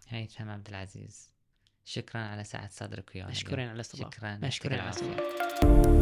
هيثم عبد العزيز. شكرا على سعة صدرك ويانا مشكورين على الاستضافة. شكرا. مشكورين على يعطيك